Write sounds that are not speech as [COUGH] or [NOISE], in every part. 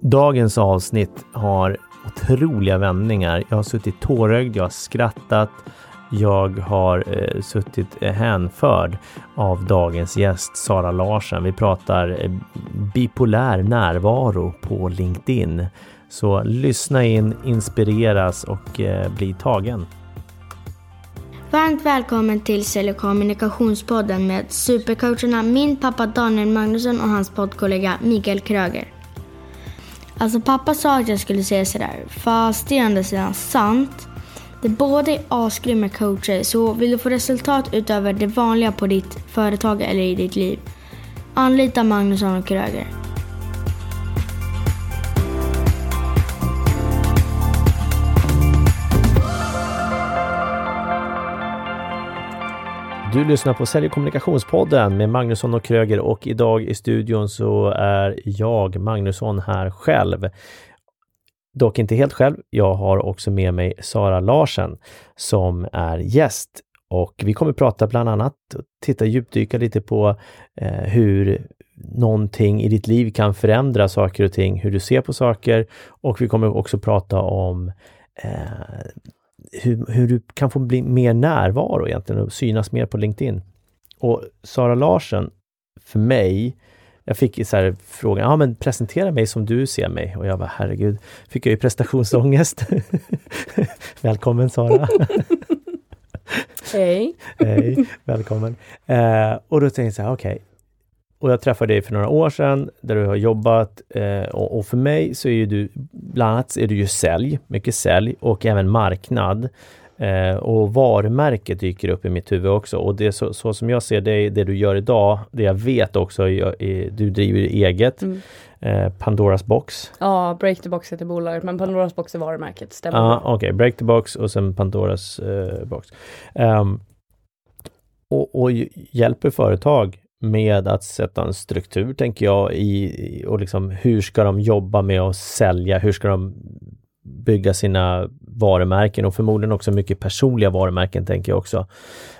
Dagens avsnitt har otroliga vändningar. Jag har suttit tårögd, jag har skrattat, jag har eh, suttit eh, hänförd av dagens gäst Sara Larsen. Vi pratar eh, bipolär närvaro på LinkedIn. Så lyssna in, inspireras och eh, bli tagen. Varmt välkommen till Sälj och kommunikationspodden med supercoacherna min pappa Daniel Magnusson och hans poddkollega Mikael Kröger. Alltså pappa sa att jag skulle säga sådär, fast det är ändå sidan sant. Det båda är asgrymma coacher, så vill du få resultat utöver det vanliga på ditt företag eller i ditt liv, anlita Magnusson och Kröger. Du lyssnar på Sälj och kommunikationspodden med Magnusson och Kröger och idag i studion så är jag, Magnusson, här själv. Dock inte helt själv. Jag har också med mig Sara Larsen som är gäst och vi kommer prata bland annat, titta djupdyka lite på eh, hur någonting i ditt liv kan förändra saker och ting, hur du ser på saker och vi kommer också prata om eh, hur, hur du kan få bli mer närvaro egentligen och synas mer på LinkedIn. Och Sara Larsen, för mig, jag fick så här frågan, ja men presentera mig som du ser mig. Och jag var herregud, fick jag ju prestationsångest. [LAUGHS] Välkommen Sara! [LAUGHS] Hej! [LAUGHS] Hej, välkommen! Eh, och då tänkte jag så här, okej, okay, och jag träffade dig för några år sedan där du har jobbat eh, och, och, för mig så är ju du, bland annat är du ju sälj, mycket sälj och även marknad. Eh, och varumärket dyker upp i mitt huvud också och det så, så som jag ser det, det du gör idag, det jag vet också, är, är, du driver eget. Mm. Eh, Pandoras box. Ja, Break the box heter bolaget men Pandoras box är varumärket, stämmer. Ja, okej, okay. Break the box och sen Pandoras eh, box. Um, och, och hjälper företag med att sätta en struktur, tänker jag, i, och liksom hur ska de jobba med att sälja? Hur ska de bygga sina varumärken och förmodligen också mycket personliga varumärken, tänker jag också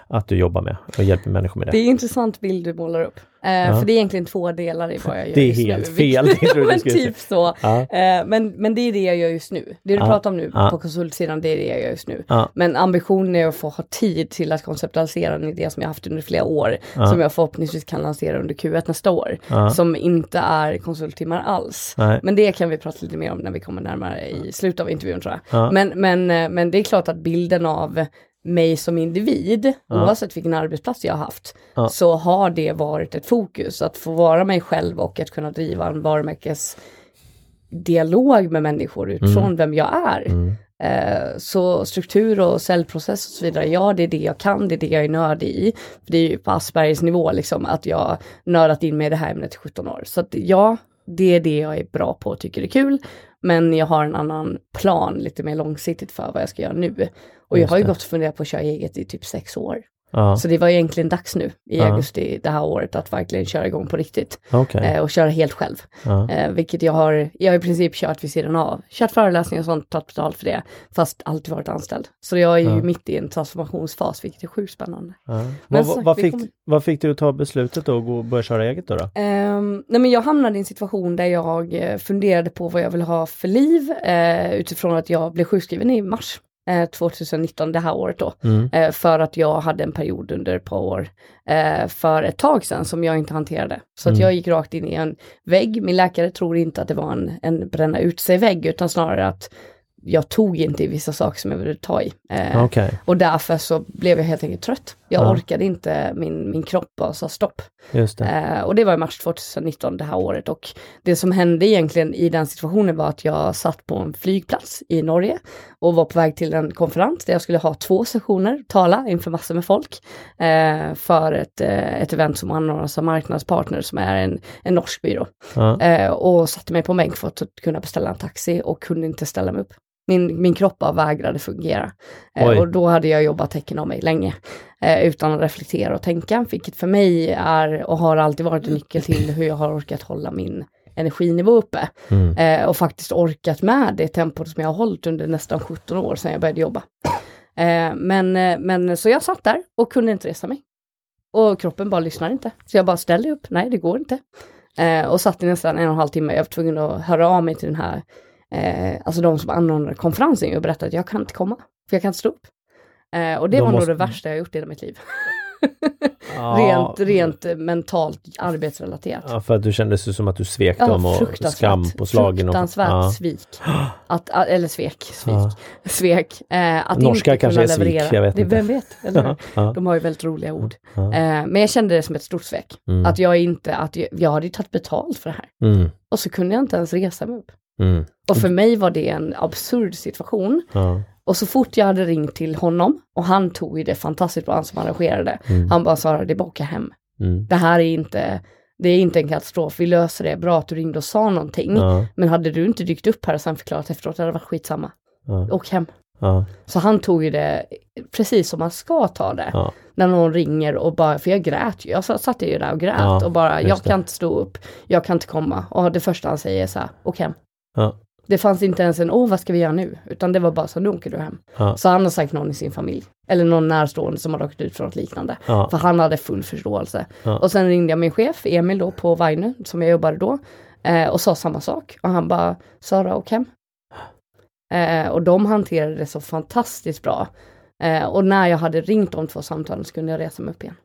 att du jobbar med och hjälper människor med det. Det är en intressant bild du målar upp. Eh, ja. För det är egentligen två delar i vad jag [LAUGHS] gör Det är helt nu. fel. [LAUGHS] Men typ så. Ja. Eh, men, men det är det jag gör just nu. Det du ja. pratar om nu på konsultsidan, det är det jag gör just nu. Men ambitionen är att få ha tid till att konceptualisera en idé som jag haft under flera år. Som jag förhoppningsvis kan lansera under Q1 nästa år. Som inte är konsulttimmar alls. Nej. Men det kan vi prata lite mer om när vi kommer närmare i slutet av intervjun tror jag. Men, men, eh, men det är klart att bilden av mig som individ, ja. oavsett vilken arbetsplats jag har haft, ja. så har det varit ett fokus. Att få vara mig själv och att kunna driva en varumärkes dialog med människor utifrån mm. vem jag är. Mm. Eh, så struktur och cellprocess och så vidare, ja det är det jag kan, det är det jag är nördig i. För det är ju på Aspergers nivå liksom att jag nördat in mig i det här ämnet i 17 år. Så att ja, det är det jag är bra på och tycker är kul. Men jag har en annan plan lite mer långsiktigt för vad jag ska göra nu. Och jag har ju gått och funderat på att köra eget i typ sex år. Ja. Så det var egentligen dags nu i ja. augusti det här året att verkligen köra igång på riktigt. Okay. Eh, och köra helt själv. Ja. Eh, vilket jag har, jag har i princip kört vid sidan av. Kört föreläsningar och sånt, tagit betalt för det. Fast alltid varit anställd. Så jag är ju mitt i en transformationsfas vilket är sjukt spännande. Vad, sagt, vad, fick, kommer... vad fick du ta beslutet då att börja köra eget då? då? Eh, nej men jag hamnade i en situation där jag eh, funderade på vad jag vill ha för liv eh, utifrån att jag blev sjukskriven i mars 2019, eh, det här året då. Mm. Eh, för att jag hade en period under ett par år eh, för ett tag sedan som jag inte hanterade. Så mm. att jag gick rakt in i en vägg. Min läkare tror inte att det var en, en bränna ut sig vägg utan snarare att jag tog inte i vissa saker som jag ville ta i. Eh, okay. Och därför så blev jag helt enkelt trött. Jag ja. orkade inte, min, min kropp och sa stopp. Det. Eh, och det var i mars 2019 det här året och det som hände egentligen i den situationen var att jag satt på en flygplats i Norge och var på väg till en konferens där jag skulle ha två sessioner, tala inför massor med folk eh, för ett, eh, ett event som anordnas av Marknadspartner som är en, en norsk byrå. Ja. Eh, och satte mig på en bänk för att kunna beställa en taxi och kunde inte ställa mig upp. Min, min kropp bara vägrade fungera. Eh, och då hade jag jobbat tecken av mig länge. Eh, utan att reflektera och tänka, vilket för mig är och har alltid varit en nyckel till [LAUGHS] hur jag har orkat hålla min energinivå uppe. Mm. Eh, och faktiskt orkat med det tempot som jag har hållit under nästan 17 år sedan jag började jobba. Eh, men, eh, men så jag satt där och kunde inte resa mig. Och kroppen bara lyssnade inte. Så jag bara ställde upp, nej det går inte. Eh, och satt i nästan en och en halv timme. Jag var tvungen att höra av mig till den här, eh, alltså de som anordnade konferensen och berättade att jag kan inte komma, för jag kan inte stå upp. Eh, och det de var måste... nog det värsta jag gjort i hela mitt liv. ja. [LAUGHS] rent, rent mentalt arbetsrelaterat. Ja, för att du kände sig som att du svek ja, dem och skam på slagen. Fruktansvärt och, ja. svik. [GASPS] Att, eller svek, svik, ja. [LAUGHS] svek. Eh, att Norska inte kanske är leverera. svik, jag vet det, inte. Vem vet? [LAUGHS] Eller? ja. De har ju väldigt roliga ord. Eh, men jag kände det som ett stort svek. Mm. Att jag inte, att jag, jag hade ju tagit betalt för det här. Mm. Och så kunde jag inte ens resa mig upp. Mm. Och för mig var det en absurd situation. Ja. Och så fort jag hade ringt till honom och han tog ju det fantastiskt bra, han som arrangerade. Mm. Han bara sa det är bara åka hem. Mm. Det här är inte, det är inte en katastrof, vi löser det. Bra att du ringde och sa någonting. Ja. Men hade du inte dykt upp här och sen förklarat efteråt, det hade varit skitsamma. Ja. Åk hem. Ja. Så han tog ju det precis som man ska ta det. Ja. När någon ringer och bara, för jag grät ju, jag satt ju där och grät ja, och bara, jag kan inte stå upp, jag kan inte komma. Och det första han säger är så här, åk hem. Det fanns inte ens en, åh vad ska vi göra nu? Utan det var bara så, nu åker du hem. Ja. Så han har sagt någon i sin familj. Eller någon närstående som har råkat ut för något liknande. Ja. För han hade full förståelse. Ja. Och sen ringde jag min chef, Emil då på Vainu, som jag jobbade då. Eh, och sa samma sak. Och han bara, Sara åk hem. Eh, och de hanterade det så fantastiskt bra. Eh, och när jag hade ringt de två samtalen så kunde jag resa mig upp igen.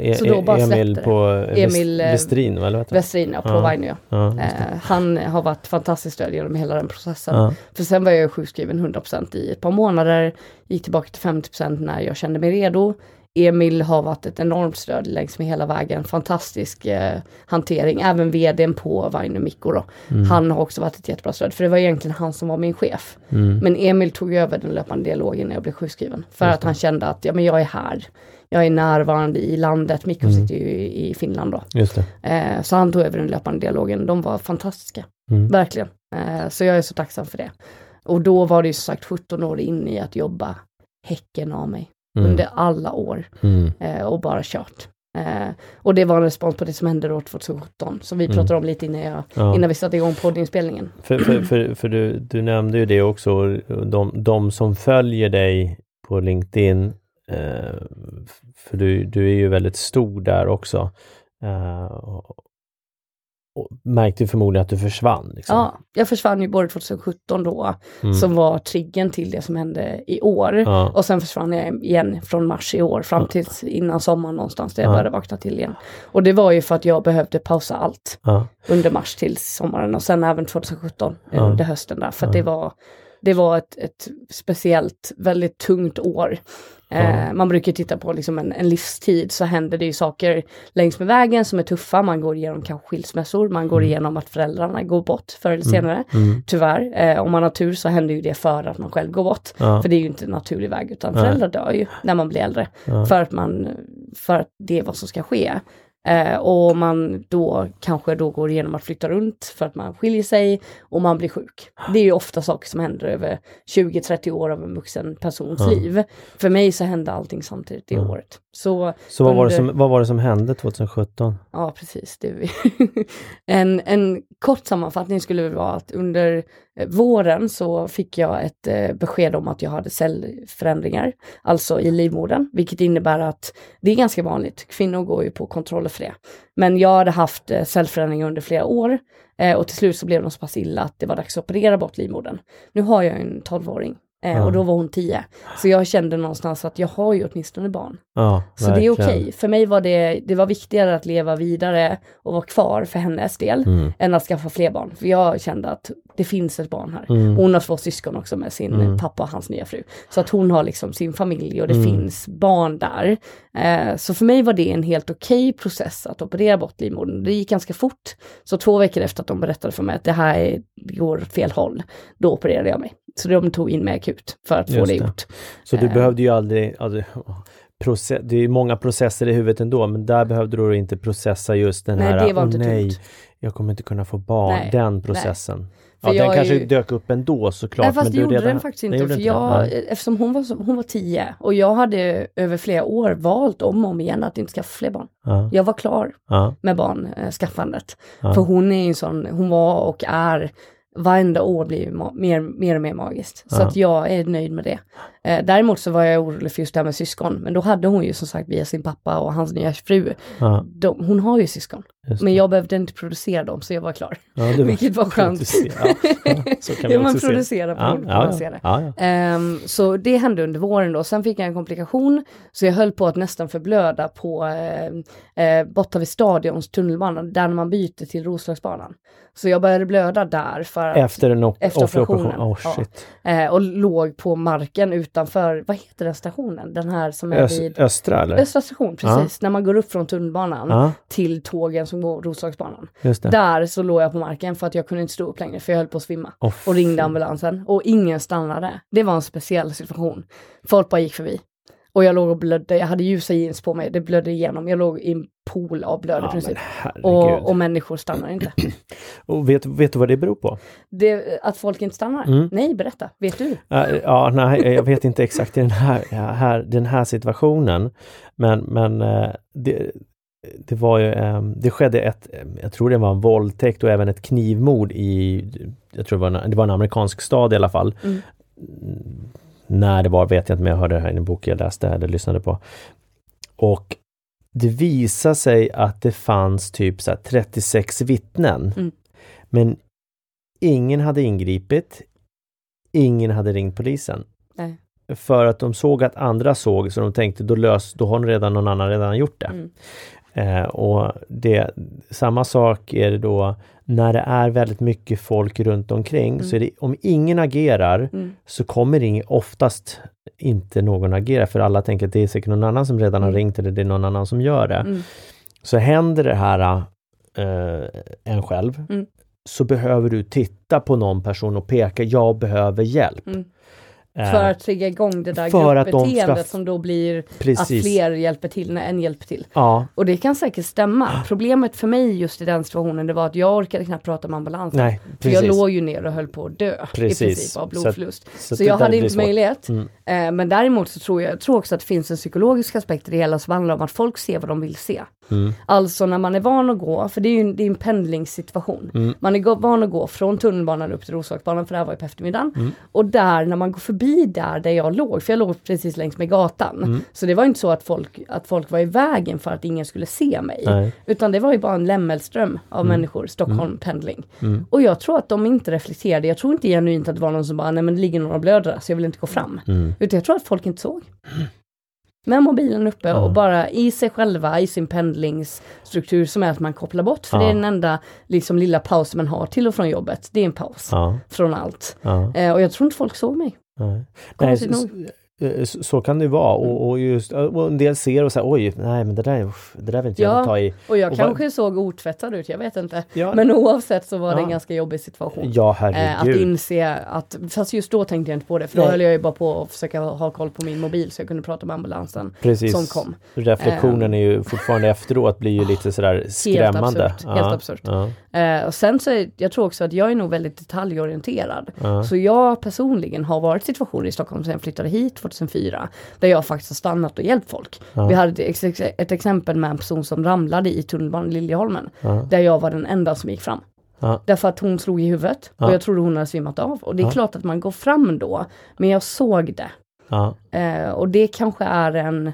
E så då bara Emil på Emil eh, Westrin, eller Westrin, ja, på ja. Vainio. Ja, eh, han har varit fantastiskt stöd genom hela den processen. Ja. För sen var jag sjukskriven 100% i ett par månader, gick tillbaka till 50% när jag kände mig redo. Emil har varit ett enormt stöd längs med hela vägen, fantastisk eh, hantering, även vdn på Vainio Mikko då. Mm. Han har också varit ett jättebra stöd, för det var egentligen han som var min chef. Mm. Men Emil tog över den löpande dialogen när jag blev sjukskriven, för att han kände att ja, men jag är här jag är närvarande i landet. Mikko mm. sitter ju i, i Finland då. Just eh, så han tog över den löpande dialogen. De var fantastiska, mm. verkligen. Eh, så jag är så tacksam för det. Och då var det ju som sagt 17 år in i att jobba häcken av mig mm. under alla år mm. eh, och bara kört. Eh, och det var en respons på det som hände då 2017, som vi mm. pratade om lite innan, jag, ja. innan vi satte igång poddinspelningen. För, för, för, för, du, du nämnde ju det också, de, de som följer dig på LinkedIn för du, du är ju väldigt stor där också. Eh, och märkte förmodligen att du försvann. Liksom. Ja, jag försvann ju både 2017 då, mm. som var triggen till det som hände i år. Ja. Och sen försvann jag igen från mars i år fram till innan sommaren någonstans, där jag började vakna till igen. Och det var ju för att jag behövde pausa allt under mars till sommaren och sen även 2017 under hösten där, för det var det var ett, ett speciellt, väldigt tungt år. Eh, man brukar titta på liksom en, en, livstid så händer det ju saker längs med vägen som är tuffa. Man går igenom kanske skilsmässor, man går mm. igenom att föräldrarna går bort förr eller mm. senare. Mm. Tyvärr, eh, om man har tur så händer ju det för att man själv går bort. Ja. För det är ju inte en naturlig väg utan föräldrar dör ju när man blir äldre. Ja. För, att man, för att det är vad som ska ske. Eh, och man då kanske då går igenom att flytta runt för att man skiljer sig och man blir sjuk. Det är ju ofta saker som händer över 20-30 år av en vuxen persons ja. liv. För mig så hände allting samtidigt det ja. året. Så, så vad, var det som, vad var det som hände 2017? Ja precis, det [LAUGHS] en, en kort sammanfattning skulle vara att under eh, våren så fick jag ett eh, besked om att jag hade cellförändringar, alltså i livmodern, vilket innebär att det är ganska vanligt. Kvinnor går ju på kontroller för det. Men jag hade haft eh, cellförändringar under flera år eh, och till slut så blev de så pass illa att det var dags att operera bort livmodern. Nu har jag en 12-åring Eh, Och då var hon tio. Så jag kände någonstans att jag har ju åtminstone barn. Ja, så det är okej. Okay. För mig var det, det var viktigare att leva vidare och vara kvar för hennes del mm. än att skaffa fler barn. För jag kände att det finns ett barn här. Mm. Hon har två syskon också med sin mm. pappa och hans nya fru. Så att hon har liksom sin familj och det mm. finns barn där. Eh, så för mig var det en helt okej okay process att operera bort livmodern. Det gick ganska fort. Så två veckor efter att de berättade för mig att det här är, går åt fel håll, då opererade jag mig. Så de tog in mig akut för att Just få det, det gjort. Så du eh. behövde ju aldrig, alltså, process, det är många processer i huvudet ändå, men där behövde du inte processa just den nej, här, det var inte nej, tungt. jag kommer inte kunna få barn, nej, den processen. Nej. Ja, den kanske ju... dök upp ändå såklart. Nej, fast men det gjorde redan... den faktiskt inte. För jag, eftersom hon var, hon var tio och jag hade över flera år valt om och om igen att inte skaffa fler barn. Ja. Jag var klar ja. med barnskaffandet. Ja. För hon är en sån, hon var och är varenda år blir mer, mer och mer magiskt. Så att jag är nöjd med det. Eh, däremot så var jag orolig för just det här med syskon, men då hade hon ju som sagt via sin pappa och hans nya fru, ja. de, hon har ju syskon. Men jag behövde inte producera dem så jag var klar. Ja, var [LAUGHS] Vilket var skönt. Ja, så kan [LAUGHS] man, man producera på ja, producera. Ja, ja. Um, så det hände under våren då. Sen fick jag en komplikation så jag höll på att nästan förblöda på eh, eh, borta vid Stadions tunnelbana där man byter till Roslagsbanan. Så jag började blöda där för att, efter, en op efter operationen. Oh. Ja. Eh, och låg på marken utanför, vad heter den stationen? Den här som är Ös vid... Östra eller? Östra station, precis. Ja. När man går upp från tunnelbanan ja. till tågen som går Roslagsbanan. Där så låg jag på marken för att jag kunde inte stå upp längre för jag höll på att svimma. Oh, och ringde ambulansen och ingen stannade. Det var en speciell situation. Folk bara gick förbi. Och jag låg och blödde, jag hade ljusa jeans på mig, det blödde igenom. Jag låg i en pool av blöd ja, i princip. Och, och, människor stannar inte. [CLEARS THROAT] och vet, vet du vad det beror på? Det, att folk inte stannar? Mm. Nej, berätta. Vet du? Ja, ja, nej, jag vet inte exakt i den här, här, den här situationen. Men, men eh, det, det var ju, ehm, det skedde ett, jag tror det var en våldtäkt och även ett knivmord i, jag tror det var en, det var en amerikansk stad i alla fall. Mm när det var vet jag inte, men jag hörde det här i en bok jag läste eller lyssnade på. Och det visade sig att det fanns typ så 36 vittnen. Mm. Men ingen hade ingripit. Ingen hade ringt polisen. Nej. För att de såg att andra såg så de tänkte då lös, då har redan någon annan redan gjort det. Mm. Eh, och det, samma sak är det då när det är väldigt mycket folk runt omkring. Mm. Så det, om ingen agerar mm. så kommer ing, oftast inte någon agera för alla tänker att det är säkert någon annan som redan har mm. ringt eller det är någon annan som gör det. Mm. Så händer det här äh, en själv mm. så behöver du titta på någon person och peka, jag behöver hjälp. Mm. För att trigga igång det där gruppbeteendet som då blir Precis. att fler hjälper till när en hjälper till. Ja. Och det kan säkert stämma. Problemet för mig just i den situationen det var att jag orkade knappt prata med ambulansen. Nej, för jag låg ju ner och höll på att dö precis. i princip av blodförlust. Så, så, så jag hade inte möjlighet. Mm. Eh, men däremot så tror jag, jag tror också att det finns en psykologisk aspekt i det hela som handlar om att folk ser vad de vill se. Mm. Alltså när man är van att gå, för det är ju en, det är en pendlingssituation. Mm. Man är van att gå från tunnelbanan upp till Roslagsbanan, för det här var ju på eftermiddagen. Mm. Och där, när man går förbi där, där jag låg, för jag låg precis längs med gatan. Mm. Så det var inte så att folk, att folk var i vägen för att ingen skulle se mig. Nej. Utan det var ju bara en lämmelström av mm. människor, Stockholm pendling. Och jag tror att de inte reflekterade, jag tror inte genuint att det var någon som bara, nej men det ligger några blödare så jag vill inte gå fram. Utan jag tror att folk inte såg med mobilen uppe ja. och bara i sig själva, i sin pendlingsstruktur som är att man kopplar bort. För ja. det är den enda liksom, lilla pausen man har till och från jobbet. Det är en paus ja. från allt. Eh, och jag tror inte folk såg mig. Nej. Nej, så kan det vara och, mm. och, just, och en del ser och säger oj, nej men det där, det där vill inte ja, jag ta i. och jag och kanske var... såg otvättad ut, jag vet inte. Ja. Men oavsett så var ja. det en ganska jobbig situation. Ja, herregud. Eh, att inse att, fast just då tänkte jag inte på det, för då nej. höll jag ju bara på att försöka ha koll på min mobil så jag kunde prata med ambulansen Precis. som kom. Reflektionen eh. är ju fortfarande efteråt blir ju lite sådär skrämmande. Helt absurt. Helt absurt. Eh, och sen så, jag tror också att jag är nog väldigt detaljorienterad. Så jag personligen har varit i situationer i Stockholm sedan jag flyttade hit 2004 där jag faktiskt har stannat och hjälpt folk. Ja. Vi hade ett, ett, exempel med en person som ramlade i tunnelbanan i Liljeholmen. Ja. Där jag var den enda som gick fram. Ja. Därför att hon slog i huvudet och jag trodde hon hade svimmat av. Och det är klart att man går fram då. Men jag såg det. Eh, och det kanske är en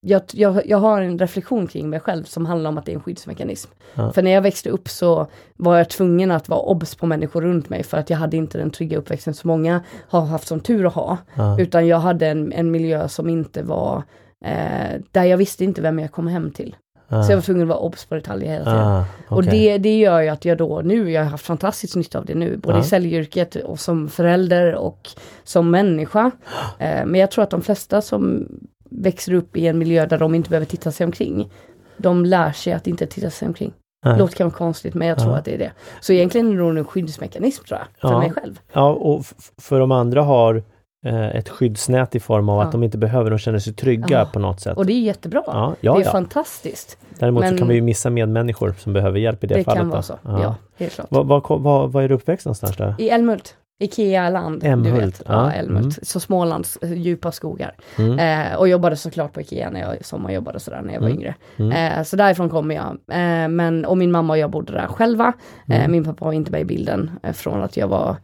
jag, jag, jag, har en reflektion kring mig själv som handlar om att det är en skyddsmekanism. Ja. För när jag växte upp så var jag tvungen att vara obs på människor runt mig för att jag hade inte den trygga uppväxten som många har haft som tur att ha. Ja. Utan jag hade en, en miljö som inte var, eh, där jag visste inte vem jag kom hem till. Ah. Så jag var tvungen att vara obs på detaljer hela tiden. Ah, okay. Och det, det gör ju att jag då nu, jag har haft fantastisk nytta av det nu, både ah. i säljyrket och som förälder och som människa. [GASPS] Eh, men jag tror att de flesta som växer upp i en miljö där de inte behöver titta sig omkring. De lär sig att inte titta sig omkring. Nej. Låter kanske konstigt men jag tror ja. att det är det. Så egentligen är det nog en skyddsmekanism tror jag, för ja. mig själv. Ja, och för de andra har eh, ett skyddsnät i form av ja. att de inte behöver, de känner sig trygga på något sätt. Och det är jättebra. Ja, ja, det är fantastiskt. Däremot men... så kan vi ju missa medmänniskor som behöver hjälp i det, det fallet. Det kan vara så, ja. helt klart. Var, var, var, var är du uppväxt någonstans? Där? I Älmhult. Ikea-land, du vet. Ja, Älmhult. Mm. Så Smålands eh, djupa skogar. Mm. Eh, och jobbade såklart på Ikea när jag sommarjobbade sådär när jag var mm. yngre. Mm. Eh, så därifrån kommer jag. Eh, men, och min mamma och jag bodde där själva. Eh, mm. min pappa var inte med i bilden eh, från att jag var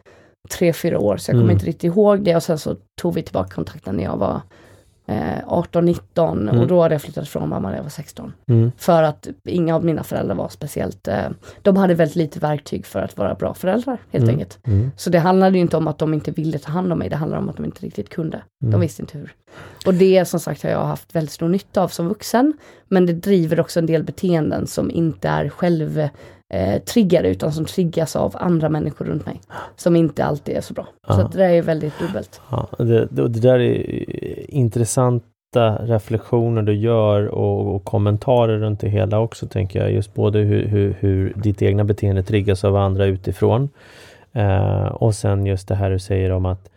tre, fyra år så jag kommer mm. inte riktigt ihåg det och sen så tog vi tillbaka kontakten när jag var eh, 18-19 mm. och då hade jag flyttat från mamma när jag var 16. Mm. För att inga av mina föräldrar var speciellt, eh, de hade väldigt lite verktyg för att vara bra föräldrar helt mm. enkelt. Mm. Så det handlade inte om att de inte ville ta hand om mig, det handlade om att de inte riktigt kunde. De mm. visste inte hur. Och det som sagt har jag haft väldigt stor nytta av som vuxen. Men det driver också en del beteenden som inte är själv eh, triggade utan som triggas av andra människor runt mig. Som inte alltid är så bra. Ja. Så det där är väldigt dubbelt. Ja, det, det, det där är intressanta reflektioner du gör och, och, kommentarer runt det hela också tänker jag. Just både hur, hur, hur ditt egna beteende triggas av andra utifrån. Eh, och sen just det här du säger om att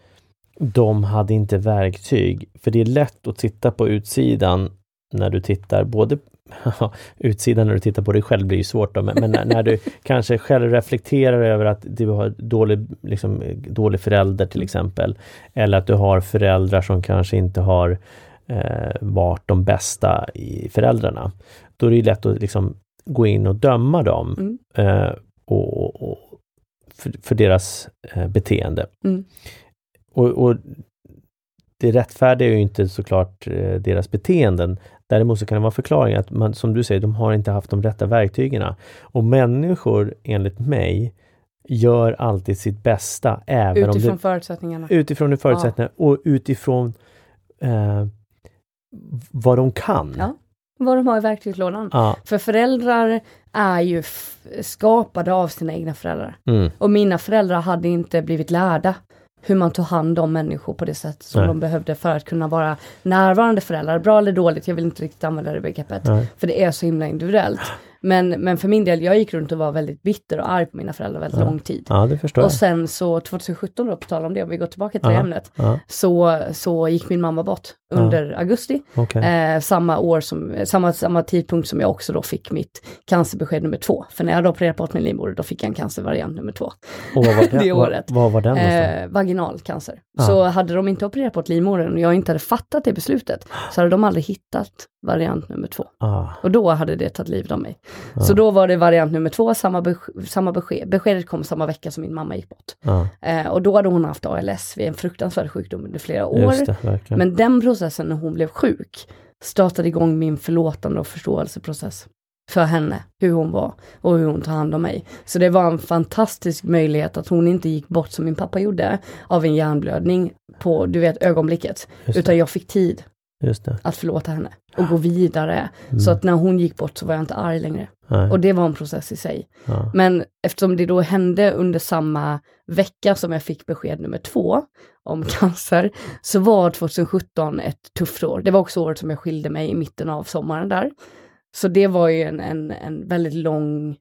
de hade inte verktyg. För det är lätt att titta på utsidan när du tittar både [LAUGHS] utsidan när du tittar på dig själv blir ju svårt då, men, men när, när, du [LAUGHS] kanske själv reflekterar över att du har dålig, liksom, dålig förälder till exempel. Eller att du har föräldrar som kanske inte har eh, varit de bästa i föräldrarna. Då är det lätt att liksom gå in och döma dem mm. eh, och, och, för, för, deras eh, beteende. Mm. Och, och, det rättfärdigar ju inte såklart eh, deras beteenden. Däremot så kan det vara förklaringen att man, som du säger, de har inte haft de rätta verktygen. Och människor, enligt mig, gör alltid sitt bästa. Även utifrån om det, förutsättningarna. Utifrån förutsättningarna ja. och utifrån eh, vad de kan. Ja, vad de har i verktygslådan. Ja. För föräldrar är ju skapade av sina egna föräldrar. Mm. Och mina föräldrar hade inte blivit lärda hur man tog hand om människor på det sätt som Nej. de behövde för att kunna vara närvarande föräldrar. Bra eller dåligt, jag vill inte riktigt använda det begreppet. Nej. För det är så himla individuellt. Men, men för min del, jag gick runt och var väldigt bitter och arg på mina föräldrar väldigt ja. lång tid. Ja, det förstår och sen så 2017 då, på tal om det, om vi går tillbaka till ja. ämnet, ja. Så, så gick min mamma bort under augusti. Okay. Eh, samma år som, samma, samma tidpunkt som jag också då fick mitt cancerbesked nummer två. För när jag då opererade bort min livmoder, då fick jag en cancervariant nummer två. Och vad var [LAUGHS] det, det året. Vad, vad var den eh, Vaginal cancer. Så hade de inte opererat bort livmodern och jag inte hade fattat det beslutet, så hade de aldrig hittat variant nummer två. Ah. Och då hade det tagit livet av mig. Ah. Så då var det variant nummer två, samma, besked, samma besked. Beskedet kom samma vecka som min mamma gick bort. Ah. Eh, och då hade hon haft ALS, vid en fruktansvärd sjukdom under flera år. Det, Men den processen när hon blev sjuk startade igång min förlåtande och förståelseprocess för henne, hur hon var och hur hon tar hand om mig. Så det var en fantastisk möjlighet att hon inte gick bort som min pappa gjorde av en hjärnblödning på, du vet, ögonblicket. Utan jag fick tid att förlåta henne och gå vidare. Mm. Så att när hon gick bort så var jag inte arg längre. Nej. Och det var en process i sig. Ja. Men eftersom det då hände under samma vecka som jag fick besked nummer två om [LAUGHS] cancer, så var 2017 ett tufft år. Det var också året som jag skilde mig i mitten av sommaren där. Så det var ju en, en, en väldigt lång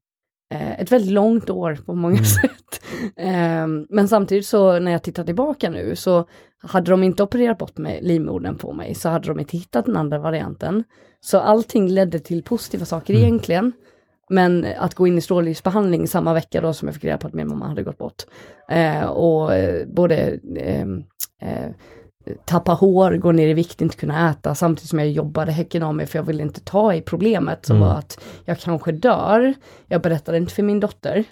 ett väldigt långt år på många mm. sätt. [LAUGHS] Ehm, men samtidigt så när jag tittar tillbaka nu så hade de inte opererat bort med livmodern på mig så hade de inte hittat den andra varianten. Så allting ledde till positiva saker mm. egentligen. Men att gå in i strålljusbehandling samma vecka då som jag fick reda på att min mamma hade gått bort. Eh, och eh, både ehm, eh, tappa hår, gå ner i vikt, inte kunna äta samtidigt som jag jobbade häcken av mig för jag ville inte ta i problemet som mm. var att jag kanske dör. Jag berättade inte för min dotter.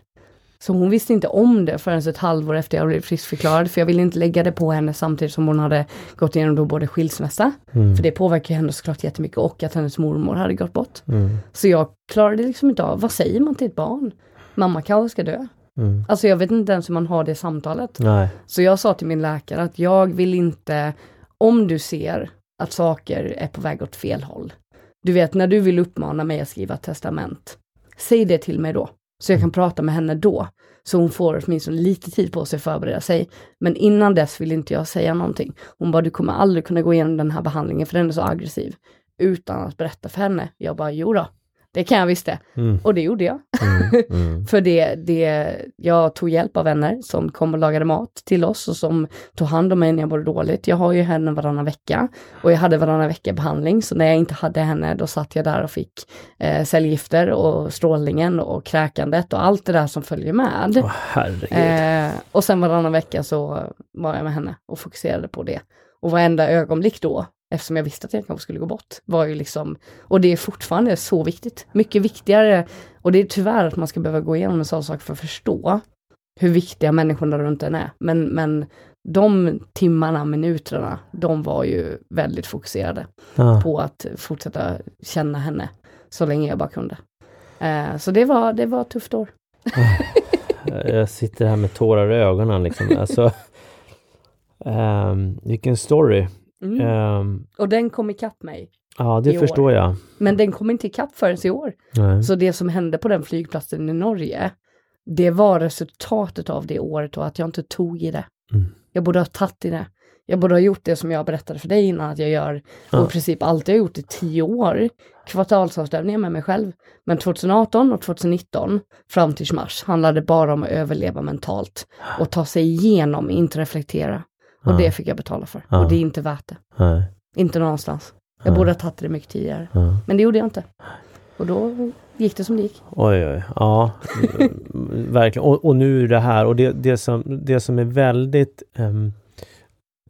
Så hon visste inte om det förrän ett halvår efter jag blev friskförklarad för jag ville inte lägga det på henne samtidigt som hon hade gått igenom då både skilsmässa, mm. för det påverkar henne såklart jättemycket och att hennes mormor hade gått bort. Mm. Så jag klarade liksom inte av, vad säger man till ett barn? Mamma kanske ska dö. Mm. Alltså jag vet inte ens hur man har det samtalet. Nej. Så jag sa till min läkare att jag vill inte, om du ser att saker är på väg åt fel håll. Du vet när du vill uppmana mig att skriva ett testament. Säg det till mig då. Så jag kan prata med henne då. Så hon får åtminstone lite tid på sig att förbereda sig. Men innan dess vill inte jag säga någonting. Hon bara, du kommer aldrig kunna gå igenom den här behandlingen för den är så aggressiv. Utan att berätta för henne. Jag bara, jo då, det kan jag visst det. Mm. Och det gjorde jag. Mm. [LAUGHS] Mm. För det, det, jag tog hjälp av vänner som kom och lagade mat till oss och som tog hand om mig när jag mådde dåligt. Jag har ju henne varannan vecka och jag hade varannan vecka behandling. Så när jag inte hade henne då satt jag där och fick eh, cellgifter och strålningen och kräkandet och allt det där som följer med. Oh, eh, och sen varannan vecka så var jag med henne och fokuserade på det. Och varenda ögonblick då eftersom jag visste att jag kanske skulle gå bort. Var ju liksom, och det är fortfarande så viktigt. Mycket viktigare, och det är tyvärr att man ska behöva gå igenom en sån sak för att förstå hur viktiga människorna runt en är. Men, men de timmarna, minuterna, de var ju väldigt fokuserade ja. på att fortsätta känna henne så länge jag bara kunde. Eh, så det var, det var ett tufft år. [LAUGHS] jag sitter här med tårar i ögonen liksom. Alltså, um, [LAUGHS] vilken story. Mm. Um, och den kom ikapp mig. Ja, det förstår år. jag. Men den kom inte ikapp förrän i år. Nej. Så det som hände på den flygplatsen i Norge, det var resultatet av det året och att jag inte tog i det. Mm. Jag borde ha tagit i det. Jag borde ha gjort det som jag berättade för dig innan att jag gör och i princip alltid har gjort i tio år. Kvartalsavstämningar med mig själv. Men 2018 och 2019 fram till mars handlade bara om att överleva mentalt och ta sig igenom, inte reflektera. Och det fick jag betala för. Och det är inte värt det. Inte någonstans. Jag borde ha tagit det mycket tidigare. Men det gjorde jag inte. Och då gick det som det gick. Oj, oj, ja. [LAUGHS] verkligen. Och, och, nu det här och det, det, som, det som är väldigt um,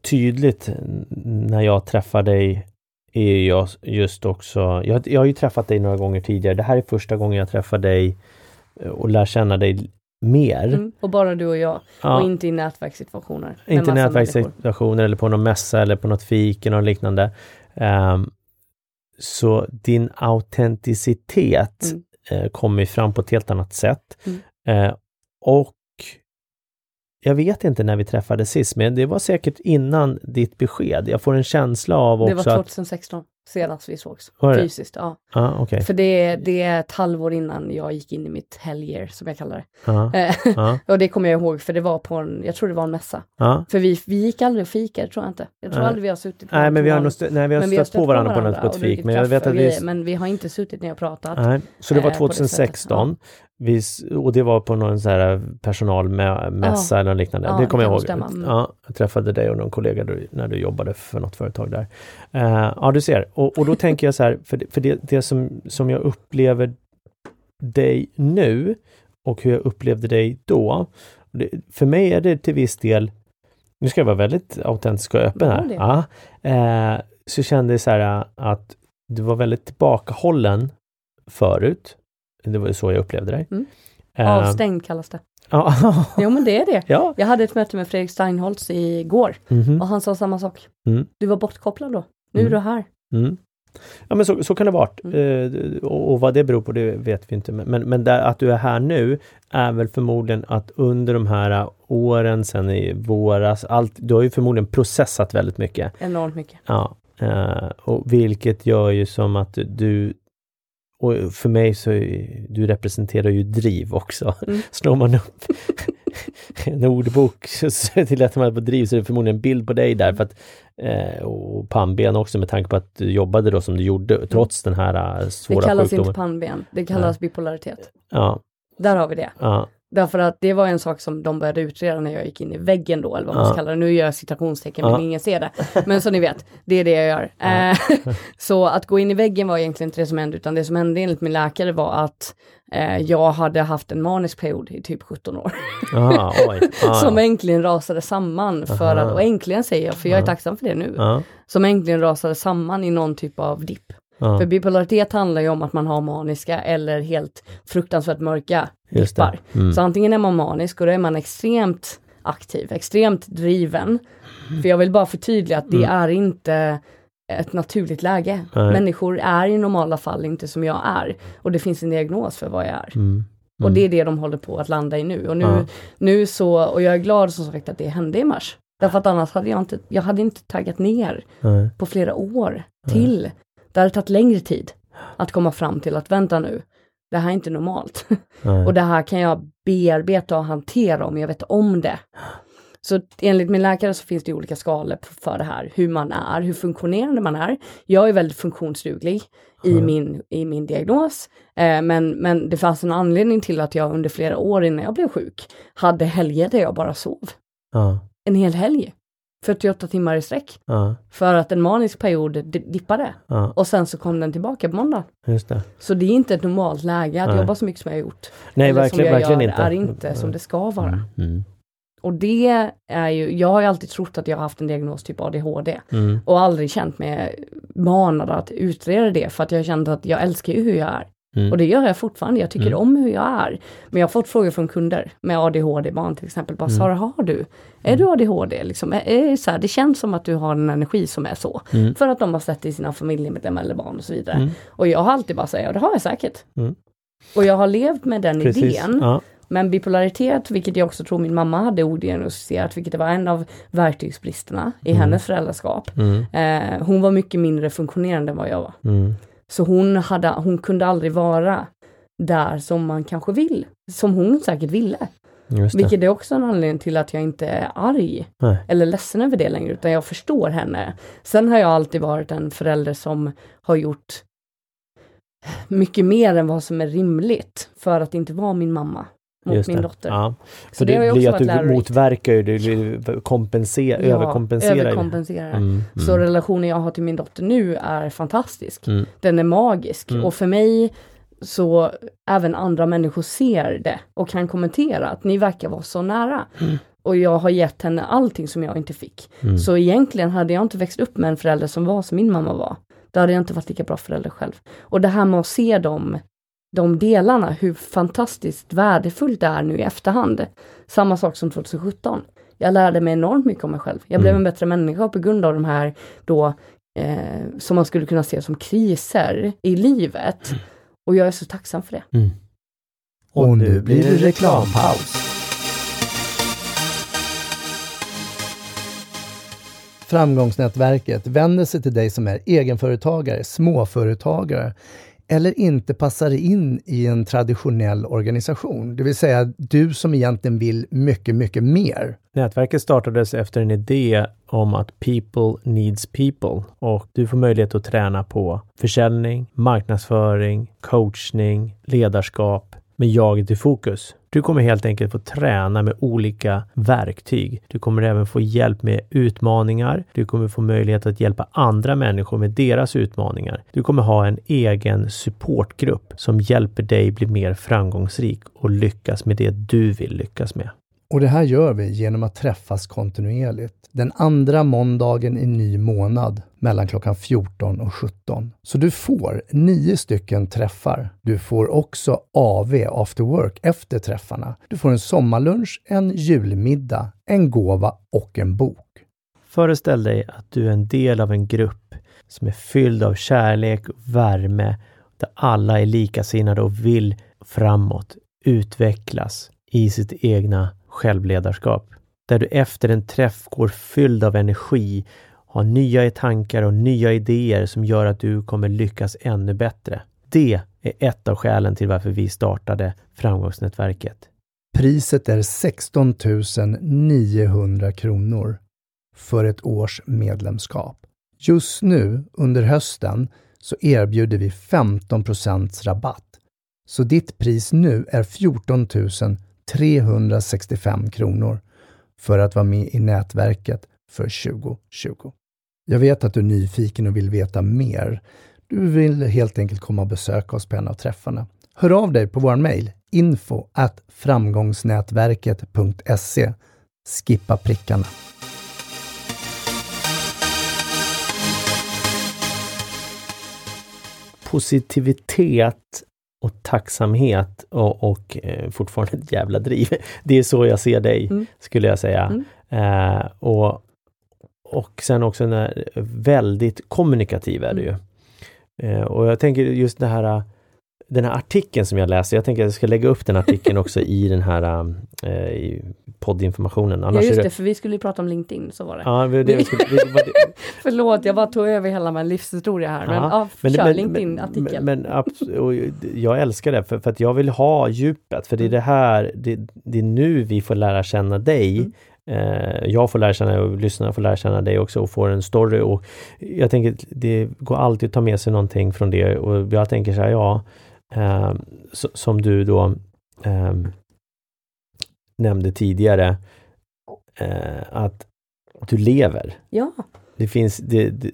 tydligt när jag träffar dig är jag just också, jag, jag har ju träffat dig några gånger tidigare. Det här är första gången jag träffar dig eh, och lär känna dig mer. Mm, och bara du och jag. Ja. Och inte i nätverkssituationer. Inte i nätverkssituationer eller på någon mässa eller på något fik eller liknande. Um, så din autenticitet mm. eh, kommer fram på ett helt annat sätt. Mm. Eh, och jag vet inte när vi träffades sist, men det var säkert innan ditt besked. Jag får en känsla av också att... Det var 2016 senast vi sågs. Fysiskt, ja. Ah, okay. För det, det är ett halvår innan jag gick in i mitt helger, som jag kallar det. Ah, [LAUGHS] ah. och det kommer jag ihåg, för det var på en, jag tror det var en mässa. För vi, vi gick aldrig och fikade, tror jag inte. Jag tror aldrig vi har suttit på Nej, men vi har, stött, nej, vi har stött, på varandra på, något, på ett fik. Men, jag vet att vi... men vi har inte suttit ner och pratat. Nej, så det var 2016. Eh, vi, och det var på någon så här personalmässa ja. eller liknande. Ja, det kommer jag ihåg. Mm. Ja, jag träffade dig och någon kollega när du jobbade för något företag där. Uh, ja, du ser. Och, och då tänker jag så här, för, det, för det, det som, som jag upplever dig nu och hur jag upplevde dig då. Det, för mig är det till viss del, nu ska jag vara väldigt autentisk och öppen här. Ja, uh, så kände jag så här att du var väldigt tillbakahållen förut det var så jag upplevde dig. Mm. Uh, Avstängd kallas det. [LAUGHS] jo men det är det. Ja. Jag hade ett möte med Fredrik Steinholtz igår mm -hmm. och han sa samma sak. Mm. Du var bortkopplad då. Nu är mm. du här. Mm. Ja men så, så kan det vara. Uh, och, och, vad det beror på det vet vi inte. Men, men där, att du är här nu är väl förmodligen att under de här åren sen i våras, allt, du har ju förmodligen processat väldigt mycket. Enormt mycket. Ja. Uh, och vilket gör ju som att du och för mig så, du representerar ju driv också. Mm. [LAUGHS] Slår man upp en ordbok till att man på driv så är det förmodligen en bild på dig där. För att, eh, och pannben också med tanke på att du jobbade då som du gjorde mm. trots den här svåra sjukdomen. Det kallas sjukdomen. inte pannben, det kallas ja. bipolaritet. Ja. Där har vi det. Ja. Därför att det var en sak som de började utreda när jag gick in i väggen då, eller vad man ska kalla det. Nu gör jag citationstecken men ingen ser det. Men som ni vet, det är det jag gör. Eh, [LAUGHS] så att gå in i väggen var egentligen inte det som hände, utan det som hände enligt min läkare var att eh, jag hade haft en manisk period i typ 17 år. Aha, [LAUGHS] som äntligen rasade samman för att, och äntligen säger jag, för jag är tacksam för det nu, som äntligen rasade samman i någon typ av dipp. Ja. För bipolaritet handlar ju om att man har maniska eller helt fruktansvärt mörka dippar. Mm. Så antingen är man manisk och då är man extremt aktiv, extremt driven. För jag vill bara förtydliga att det mm. är inte ett naturligt läge. Nej. Människor är i normala fall inte som jag är. Och det finns en diagnos för vad jag är. Mm. Och mm. det är det de håller på att landa i nu. Och nu, ja. nu så, och jag är glad som sagt att det hände i mars. Därför att annars hade jag inte, jag hade inte taggat ner Nej. på flera år till. Det hade tagit längre tid att komma fram till att vänta nu, det här är inte normalt. [LAUGHS] och det här kan jag bearbeta och hantera om jag vet om det. Så enligt min läkare så finns det olika skalor för det här, hur man är, hur funktionerande man är. Jag är väldigt funktionsduglig i, min, i min diagnos, eh, men, men det fanns en anledning till att jag under flera år innan jag blev sjuk hade helger där jag bara sov. Ja. En hel helg. 48 timmar i sträck. Ja. För att en manisk period dippade. Ja. Och sen så kom den tillbaka på måndag. Just det. Så det är inte ett normalt läge att Nej. jobba så mycket som jag har gjort. Nej, Eller verkligen, verkligen inte. är inte som det ska vara. Mm. Mm. Och det är ju, jag har ju alltid trott att jag har haft en diagnos typ ADHD. Mm. Och aldrig känt mig manad att utreda det för att jag kände att jag älskar ju hur jag är. Mm. Och det gör jag fortfarande, jag tycker mm. om hur jag är. Men jag har fått frågor från kunder med ADHD-barn till exempel. Bara, mm. Sara, har du? Är du ADHD? Liksom, är, är så här, det känns som att du har en energi som är så. Mm. För att de har sett det i sina familjemedlemmar eller barn och så vidare. Mm. Och jag har alltid bara sagt, ja det har jag säkert. Mm. Och jag har levt med den Precis. idén. Ja. Men bipolaritet, vilket jag också tror min mamma hade odiagnostiserat, vilket var en av verktygsbristerna i mm. hennes föräldraskap. Mm. Eh, hon var mycket mindre funktionerande än vad jag var. Så hon, hade, hon kunde aldrig vara där som man kanske vill, som hon säkert ville. Vilket är också en anledning till att jag inte är arg Nej. eller ledsen över det längre, utan jag förstår henne. Sen har jag alltid varit en förälder som har gjort mycket mer än vad som är rimligt för att inte vara min mamma mot Just min dotter. Ja. Så det, det blir att du lärorikt. motverkar ju, du kompenserar, ja, överkompenserar. överkompenserar. Mm, mm. Så relationen jag har till min dotter nu är fantastisk. Mm. Den är magisk mm. och för mig så även andra människor ser det och kan kommentera att ni verkar vara så nära. Mm. Och jag har gett henne allting som jag inte fick. Mm. Så egentligen hade jag inte växt upp med en förälder som var som min mamma var. Då hade jag inte varit lika bra förälder själv. Och det här med att se dem de delarna, hur fantastiskt värdefullt det är nu i efterhand. Samma sak som 2017. Jag lärde mig enormt mycket om mig själv. Jag blev mm. en bättre människa på grund av de här då, eh, som man skulle kunna se som kriser i livet. Mm. Och jag är så tacksam för det. Mm. Och nu blir det reklampaus. Framgångsnätverket vänder sig till dig som är egenföretagare, småföretagare eller inte passar in i en traditionell organisation. Det vill säga du som egentligen vill mycket, mycket mer. Nätverket startades efter en idé om att people needs people och du får möjlighet att träna på försäljning, marknadsföring, coachning, ledarskap med jaget i fokus. Du kommer helt enkelt få träna med olika verktyg. Du kommer även få hjälp med utmaningar. Du kommer få möjlighet att hjälpa andra människor med deras utmaningar. Du kommer ha en egen supportgrupp som hjälper dig bli mer framgångsrik och lyckas med det du vill lyckas med. Och det här gör vi genom att träffas kontinuerligt. Den andra måndagen i ny månad mellan klockan 14 och 17. Så du får nio stycken träffar. Du får också AV, after work, efter träffarna. Du får en sommarlunch, en julmiddag, en gåva och en bok. Föreställ dig att du är en del av en grupp som är fylld av kärlek och värme, där alla är likasinnade och vill framåt, utvecklas i sitt egna självledarskap. Där du efter en träff går fylld av energi, har nya tankar och nya idéer som gör att du kommer lyckas ännu bättre. Det är ett av skälen till varför vi startade Framgångsnätverket. Priset är 16 900 kronor för ett års medlemskap. Just nu under hösten så erbjuder vi 15% rabatt. Så ditt pris nu är 14 365 kronor för att vara med i nätverket för 2020. Jag vet att du är nyfiken och vill veta mer. Du vill helt enkelt komma och besöka oss på en av träffarna. Hör av dig på vår mejl info at framgångsnätverket.se. Skippa prickarna. Positivitet och tacksamhet och, och eh, fortfarande ett jävla driv. [LAUGHS] Det är så jag ser dig, mm. skulle jag säga. Mm. Eh, och, och sen också när, väldigt kommunikativ är du ju. Mm. Eh, och jag tänker just det här den här artikeln som jag läste, jag tänker att jag ska lägga upp den artikeln också i den här äh, i poddinformationen. Annars ja just det, det, för vi skulle ju prata om LinkedIn, så var det. Ja, det, det skulle, det, det. [LAUGHS] Förlåt, jag bara tog över hela min livshistoria här. Men, ja, men, kör LinkedIn-artikeln. Men, men, jag älskar det, för, för, att jag vill ha djupet, för det är det här, det, det är nu vi får lära känna dig. Mm. Eh, jag får lära känna och lyssnarna får lära känna dig också och får en story. Och jag tänker, det går alltid att ta med sig någonting från det och jag tänker så här, ja, eh, som du då eh, nämnde tidigare, eh, att du lever. Ja. Det finns, det, det,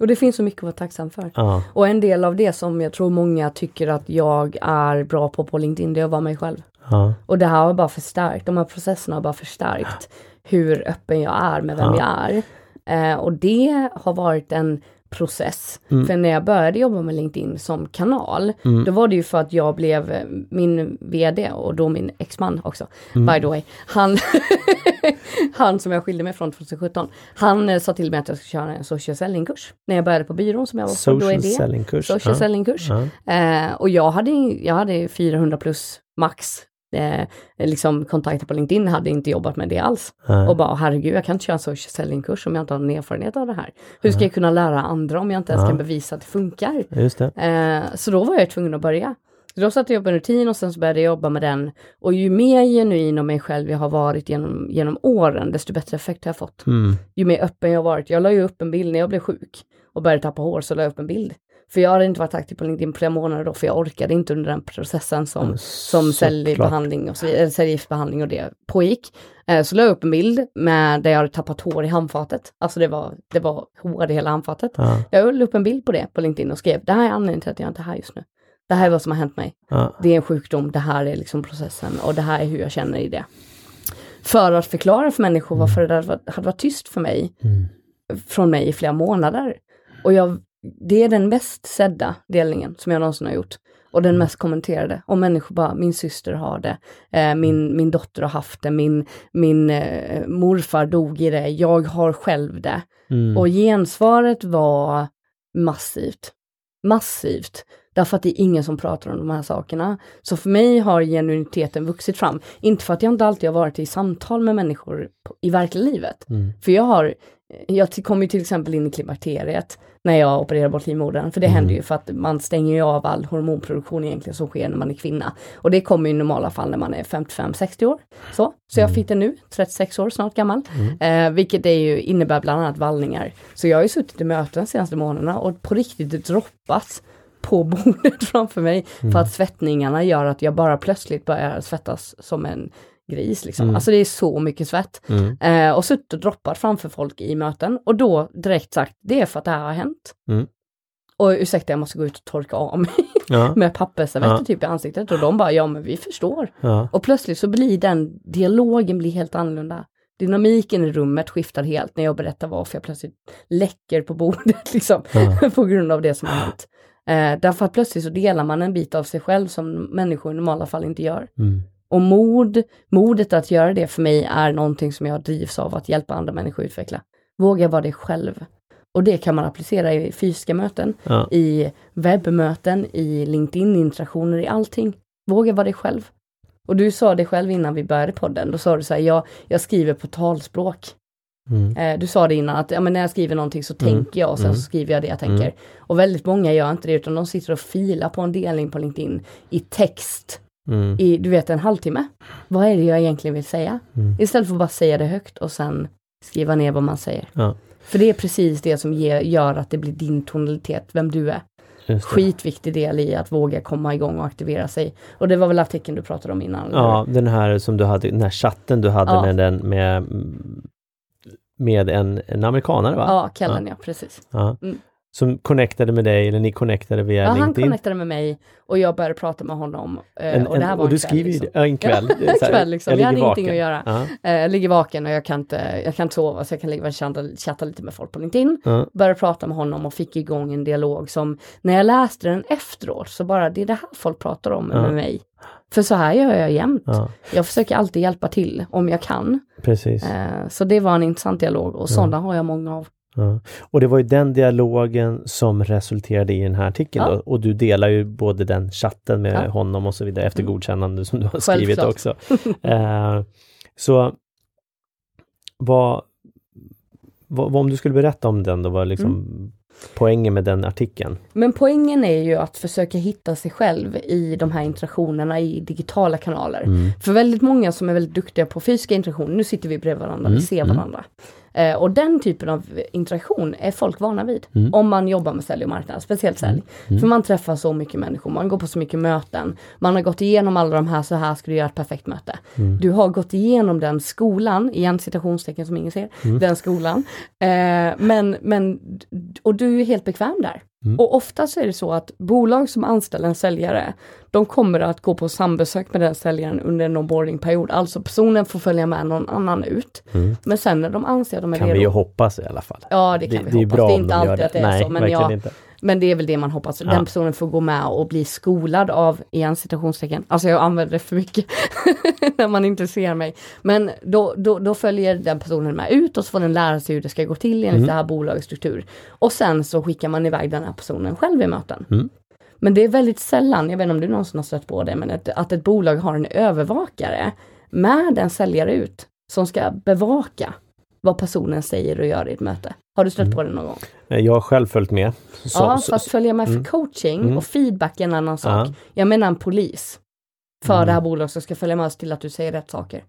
och det finns så mycket att vara tacksam för. Ja. Och en del av det som jag tror många tycker att jag är bra på på LinkedIn, det är att vara mig själv. Ja. Och det här har bara förstärkt, de här processerna har bara förstärkt hur öppen jag är med vem ja. jag är. Eh, och det har varit en process. Mm. För när jag började jobba med LinkedIn som kanal, mm. då var det ju för att jag blev eh, min VD och då min exman också, mm. by the way. Han, [LAUGHS] han som jag skilde mig från 2017, han eh, sa till mig att jag skulle köra en social selling-kurs. När jag började på byrån som jag var på, social då är det. Selling-kurs. Social ja. selling-kurs. Ja. Eh, och jag hade, jag hade 400 plus max eh, liksom kontakter på LinkedIn hade inte jobbat med det alls. Mm. Och bara herregud, jag kan inte köra en social selling-kurs om jag inte har någon erfarenhet av det här. Hur ska mm. jag kunna lära andra om jag inte ens mm. kan bevisa att det funkar? Just det. Eh, så då var jag tvungen att börja. Så då satte jag upp en rutin och sen så började jag jobba med den. Och ju mer genuin om mig själv jag har varit genom, genom åren, desto bättre effekt har jag fått. Mm. Ju mer öppen jag har varit. Jag la ju upp en bild när jag blev sjuk och började tappa hår, så la jag upp en bild. För jag hade inte varit aktiv på LinkedIn på flera månader då, för jag orkade inte under den processen som, mm, som säljbehandling och så vidare, cellgiftsbehandling och det pågick. Eh, så la jag upp en bild med där jag hade tappat hår i handfatet. Alltså det var, det var hår i hela handfatet. Ja. Jag la upp en bild på det på LinkedIn och skrev, det här är anledningen till att jag inte är här just nu. Det här är vad som har hänt mig. Ja. Det är en sjukdom, det här är liksom processen och det här är hur jag känner i det. För att förklara för människor varför det hade varit tyst för mig, mm. från mig i flera månader. Och jag det är den mest sedda delningen som jag någonsin har gjort. Och den mm. mest kommenterade. Och människor bara, min syster har det, eh, min, mm. min dotter har haft det, min, min eh, morfar dog i det, jag har själv det. Mm. Och gensvaret var massivt. Massivt. Därför att det är ingen som pratar om de här sakerna. Så för mig har genuiniteten vuxit fram. Inte för att jag inte alltid har varit i samtal med människor i verkliga livet. Mm. För jag har, jag kom ju till exempel in i klimakteriet när jag opererar bort livmodern. För det mm. händer ju för att man stänger ju av all hormonproduktion egentligen som sker när man är kvinna. Och det kommer i normala fall när man är 55-60 år. Så, så jag mm. fick det nu, 36 år snart gammal. Mm. Eh, vilket det ju innebär bland annat vallningar. Så jag har ju suttit i möten de senaste månaderna och på riktigt droppat på [LAUGHS] bordet framför mig. Mm. För att svettningarna gör att jag bara plötsligt börjar svettas som en gris. Liksom. Mm. Alltså det är så mycket svett. Mm. Eh, och suttit och droppat framför folk i möten och då direkt sagt, det är för att det här har hänt. Mm. Och ursäkta, jag måste gå ut och torka av mig [LAUGHS] ja. med pappersservetter ja. typ i ansiktet och de bara, ja men vi förstår. Ja. Och plötsligt så blir den dialogen blir helt annorlunda. Dynamiken i rummet skiftar helt när jag berättar varför jag plötsligt läcker på bordet [LAUGHS] liksom, på grund av det som har hänt. Eh, därför att plötsligt så delar man en bit av sig själv som människor i normala fall inte gör. Mm. Och mod, modet att göra det för mig är någonting som jag drivs av att hjälpa andra människor att utveckla. Våga vara det själv. Och det kan man applicera i fysiska möten, ja. i webbmöten, i LinkedIn-interaktioner, i allting. Våga vara det själv. Och du sa det själv innan vi började podden, då sa du så här, jag, jag skriver på talspråk. Mm. Eh, du sa det innan att ja, men när jag skriver någonting så mm. tänker jag och sen mm. så skriver jag det jag tänker. Mm. Och väldigt många gör inte det utan de sitter och filar på en delning på LinkedIn i text mm. i, du vet, en halvtimme. Vad är det jag egentligen vill säga? Mm. Istället för att bara säga det högt och sen skriva ner vad man säger. Ja. För det är precis det som ger, gör att det blir din tonalitet, vem du är. Skitviktig del i att våga komma igång och aktivera sig. Och det var väl artikeln du pratade om innan? Ja, eller? den här som du hade, den här chatten du hade ja. med den med med en, en amerikanare va? Ja, Kellen ja, ja precis. Ja. Mm som connectade med dig eller ni connectade via ja, LinkedIn? Ja, han connectade med mig och jag började prata med honom. Eh, en, och det här var och du skriver liksom. en kväll? Ja, [LAUGHS] en kväll liksom. Jag, jag hade ingenting att göra. Uh -huh. Jag ligger vaken och jag kan inte, jag kan inte sova så jag kan ligga och chatta, chatta lite med folk på LinkedIn. Uh -huh. Började prata med honom och fick igång en dialog som när jag läste den efteråt så bara det är det här folk pratar om uh -huh. med mig. För så här gör jag jämt. Ja. Jag försöker alltid hjälpa till om jag kan. Precis. Eh, så det var en intressant dialog och sådana har jag många av. Ja. Och det var ju den dialogen som resulterade i den här artikeln ja. och du delar ju både den chatten med ja. honom och så vidare efter mm. godkännande som du har skrivit också. [LAUGHS] eh, så vad, vad, om du skulle berätta om den då, vad liksom mm. poängen med den artikeln? Men poängen är ju att försöka hitta sig själv i de här interaktionerna i digitala kanaler. Mm. För väldigt många som är väldigt duktiga på fysiska interaktioner, nu sitter vi bredvid varandra, mm. vi ser mm. varandra. Eh, och den typen av interaktion är folk vana vid. Mm. Om man jobbar med sälj och marknad, speciellt sälj. Mm. mm. För man träffar så mycket människor, man går på så mycket möten. Man har gått igenom alla de här, så här ska du göra ett perfekt möte. Mm. Du har gått igenom den skolan, igen citationstecken som ingen ser, mm. den skolan. Eh, men, men, och du är helt bekväm där. Mm. Och ofta så är det så att bolag som anställer en säljare, de kommer att gå på sambesök med den säljaren under en onboardingperiod. Alltså personen får följa med någon annan ut. Mm. Men sen när de anser att de är kan redo. Kan vi ju hoppas i alla fall. Ja det kan det, vi hoppas. Det är, bra det är inte alltid det. att det är Nej, så. Men ja, inte. Men det är väl det man hoppas. Ja. Den personen får gå med och bli skolad av, igen citationstecken, alltså jag använder det för mycket [LAUGHS] när man inte ser mig. Men då, då, då, följer den personen med ut och så får den lära sig hur det ska gå till enligt mm. det här bolagets struktur. Och sen så skickar man iväg den här personen själv i möten. Mm. Men det är väldigt sällan, jag vet inte om du någonsin har stött på det, men ett, att ett bolag har en övervakare med en säljare ut som ska bevaka vad personen säger och gör i ett möte. Har du stött mm. på det någon gång? Eh, jag har själv följt med. Så, ja, så, fast följa med för mm. coaching mm. och feedback är en annan sak. Ja. Jag menar en polis för mm. det här bolaget som ska följa med oss till att du säger rätt saker.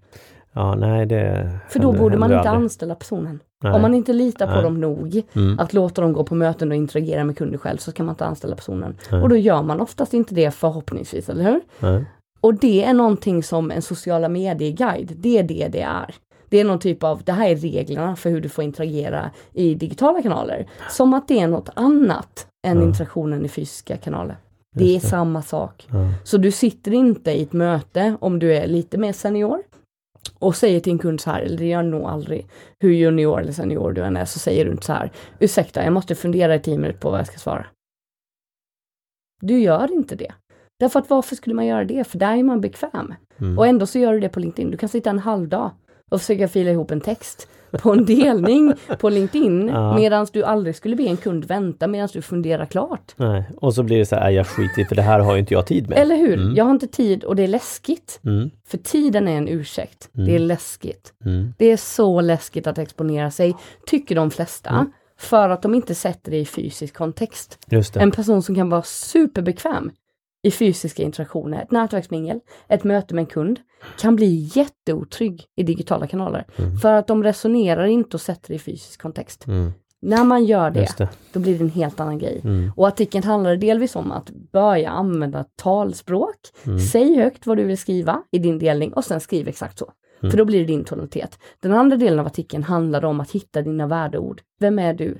Ja, nej det För då borde man inte aldrig. anställa personen. Nej. Om man inte litar på nej. dem nog mm. att låta dem gå på möten och interagera med kunder själv så kan man inte anställa personen. Nej. Och då gör man oftast inte det förhoppningsvis, eller hur? Och det är någonting som en sociala medieguide, det är det det är. Det är någon typ av, det här är reglerna för hur du får interagera i digitala kanaler. Som att det är något annat än ja. interaktionen i fysiska kanaler. Det är samma sak. Ja. Så du sitter inte i ett möte om du är lite mer senior och säger till en kund så här, eller det gör nog aldrig, hur junior eller senior du än är, så säger du inte så här, ursäkta, jag måste fundera i tio minuter på vad jag ska svara. Du gör inte det. Därför att varför skulle man göra det? För där är man bekväm. Mm. Och ändå så gör du det på LinkedIn. Du kan sitta en halv dag och försöka fila ihop en text på en delning på LinkedIn ja. medan du aldrig skulle be en kund vänta medan du funderar klart. Nej. Och så blir det så här, jag skiter för det här har inte jag tid med. Eller hur? Mm. Jag har inte tid och det är läskigt. Mm. För tiden är en ursäkt. Mm. Det är läskigt. Mm. Det är så läskigt att exponera sig, tycker de flesta. Mm. För att de inte sätter det i fysisk kontext. En person som kan vara superbekväm i fysiska interaktioner, ett nätverksmingel, ett möte med en kund, kan bli jätteotrygg i digitala kanaler. Mm. För att de resonerar inte och sätter det i fysisk kontext. Mm. När man gör det, det, då blir det en helt annan grej. Mm. Och artikeln handlar delvis om att börja använda talspråk. Mm. Säg högt vad du vill skriva i din delning och sen skriv exakt så. Mm. För då blir det din tonalitet. Den andra delen av artikeln handlar om att hitta dina värdeord. Vem är du?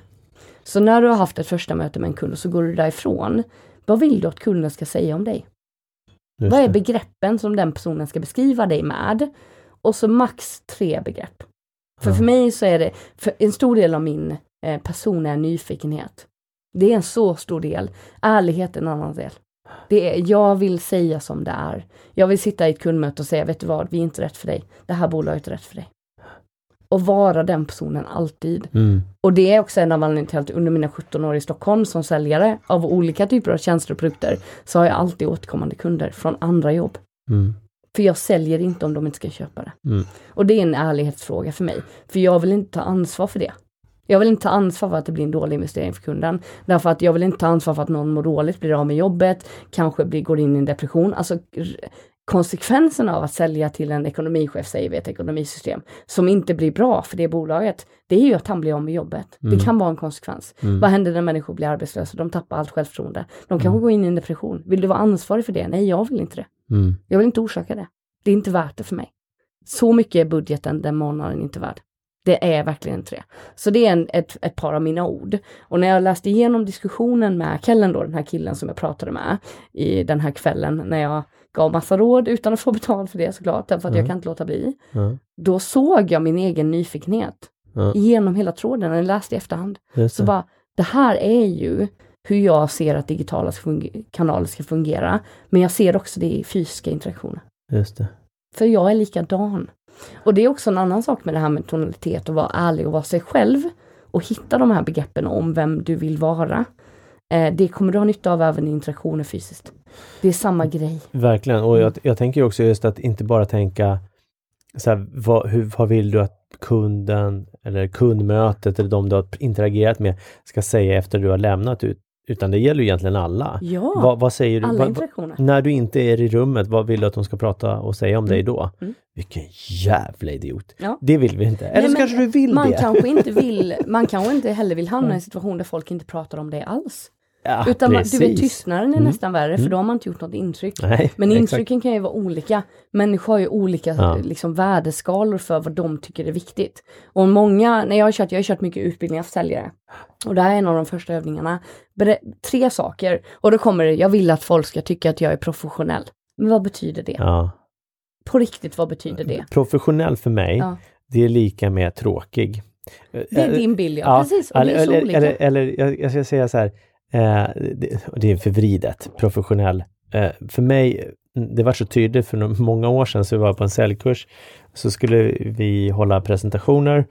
Så när du har haft ett första möte med en kund och så går du därifrån, vad vill du att kunden ska säga om dig? Just vad är begreppen som den personen ska beskriva dig med? Och så max tre begrepp. För ja. för mig så är det, en stor del av min eh, person är nyfikenhet. Det är en så stor del. Ärlighet är en annan del. Det är, jag vill säga som det är. Jag vill sitta i ett kundmöte och säga, vet du vad, vi är inte rätt för dig. Det här bolaget är rätt för dig och vara den personen alltid. Mm. Och det är också en av anledningarna till att under mina 17 år i Stockholm som säljare av olika typer av tjänster och produkter så har jag alltid återkommande kunder från andra jobb. Mm. För jag säljer inte om de inte ska köpa det. Mm. Och det är en ärlighetsfråga för mig. För jag vill inte ta ansvar för det. Jag vill inte ta ansvar för att det blir en dålig investering för kunden. Därför att jag vill inte ta ansvar för att någon mår dåligt, blir av med jobbet, kanske blir, går in i en depression. Alltså konsekvenserna av att sälja till en ekonomichef, säger vi, ett ekonomisystem, som inte blir bra för det bolaget, det är ju att han blir av med jobbet. Mm. Det kan vara en konsekvens. Mm. Vad händer när människor blir arbetslösa? De tappar allt självförtroende. De kanske mm. går in i en depression. Vill du vara ansvarig för det? Nej, jag vill inte det. Mm. Jag vill inte orsaka det. Det är inte värt det för mig. Så mycket är budgeten den månaden inte värd. Det är verkligen inte det. Så det är en, ett, ett par av mina ord. Och när jag läste igenom diskussionen med Kellen då, den här killen som jag pratade med i den här kvällen när jag gav massa råd utan att få betalt för det såklart, därför att mm. jag kan inte låta bli. Mm. Då såg jag min egen nyfikenhet mm. genom hela tråden, när jag läste i efterhand. Så bara, det här är ju hur jag ser att digitala kanaler ska fungera, men jag ser också det i fysiska interaktioner. Just det. För jag är likadan. Och det är också en annan sak med det här med tonalitet och vara ärlig och vara sig själv och hitta de här begreppen om vem du vill vara. Eh, det kommer du ha nytta av även i interaktioner fysiskt. Det är samma grej. Verkligen, och jag, jag tänker också just att inte bara tänka så här, vad, hur, vad vill du att kunden eller kundmötet eller de du har interagerat med ska säga efter du har lämnat ut, utan det gäller ju egentligen alla. Ja, vad, vad säger du? alla interaktioner. när du inte är i rummet, vad vill du att de ska prata och säga om mm. dig då? Mm. Vilken jävla idiot! Ja. Det vill vi inte. Eller Nej, så kanske du vill man det. Kanske inte vill, [LAUGHS] man kanske inte heller vill hamna i en situation där folk inte pratar om det alls. Ja, Utan man, du vet tystnaden är mm. nästan värre för mm. då har man inte gjort något intryck. Nej, Men intrycken exakt. kan ju vara olika. Människor har ju olika ja. liksom, värdeskalor för vad de tycker är viktigt. Och många, när jag har kört, jag har kört mycket utbildningar för säljare. Och det här är en av de första övningarna. tre saker. Och då kommer det, jag vill att folk ska tycka att jag är professionell. Men vad betyder det? Ja. På riktigt, vad betyder det? Professionell för mig, ja. det är lika med tråkig. Det är din bild, ja. Precis, och eller, det är så eller, olika. Eller, eller jag ska säga så här, eh, det, det, är förvridet, professionell. Eh, för mig, det var så tydligt för många år sedan, så vi var på en säljkurs, så skulle vi hålla presentationer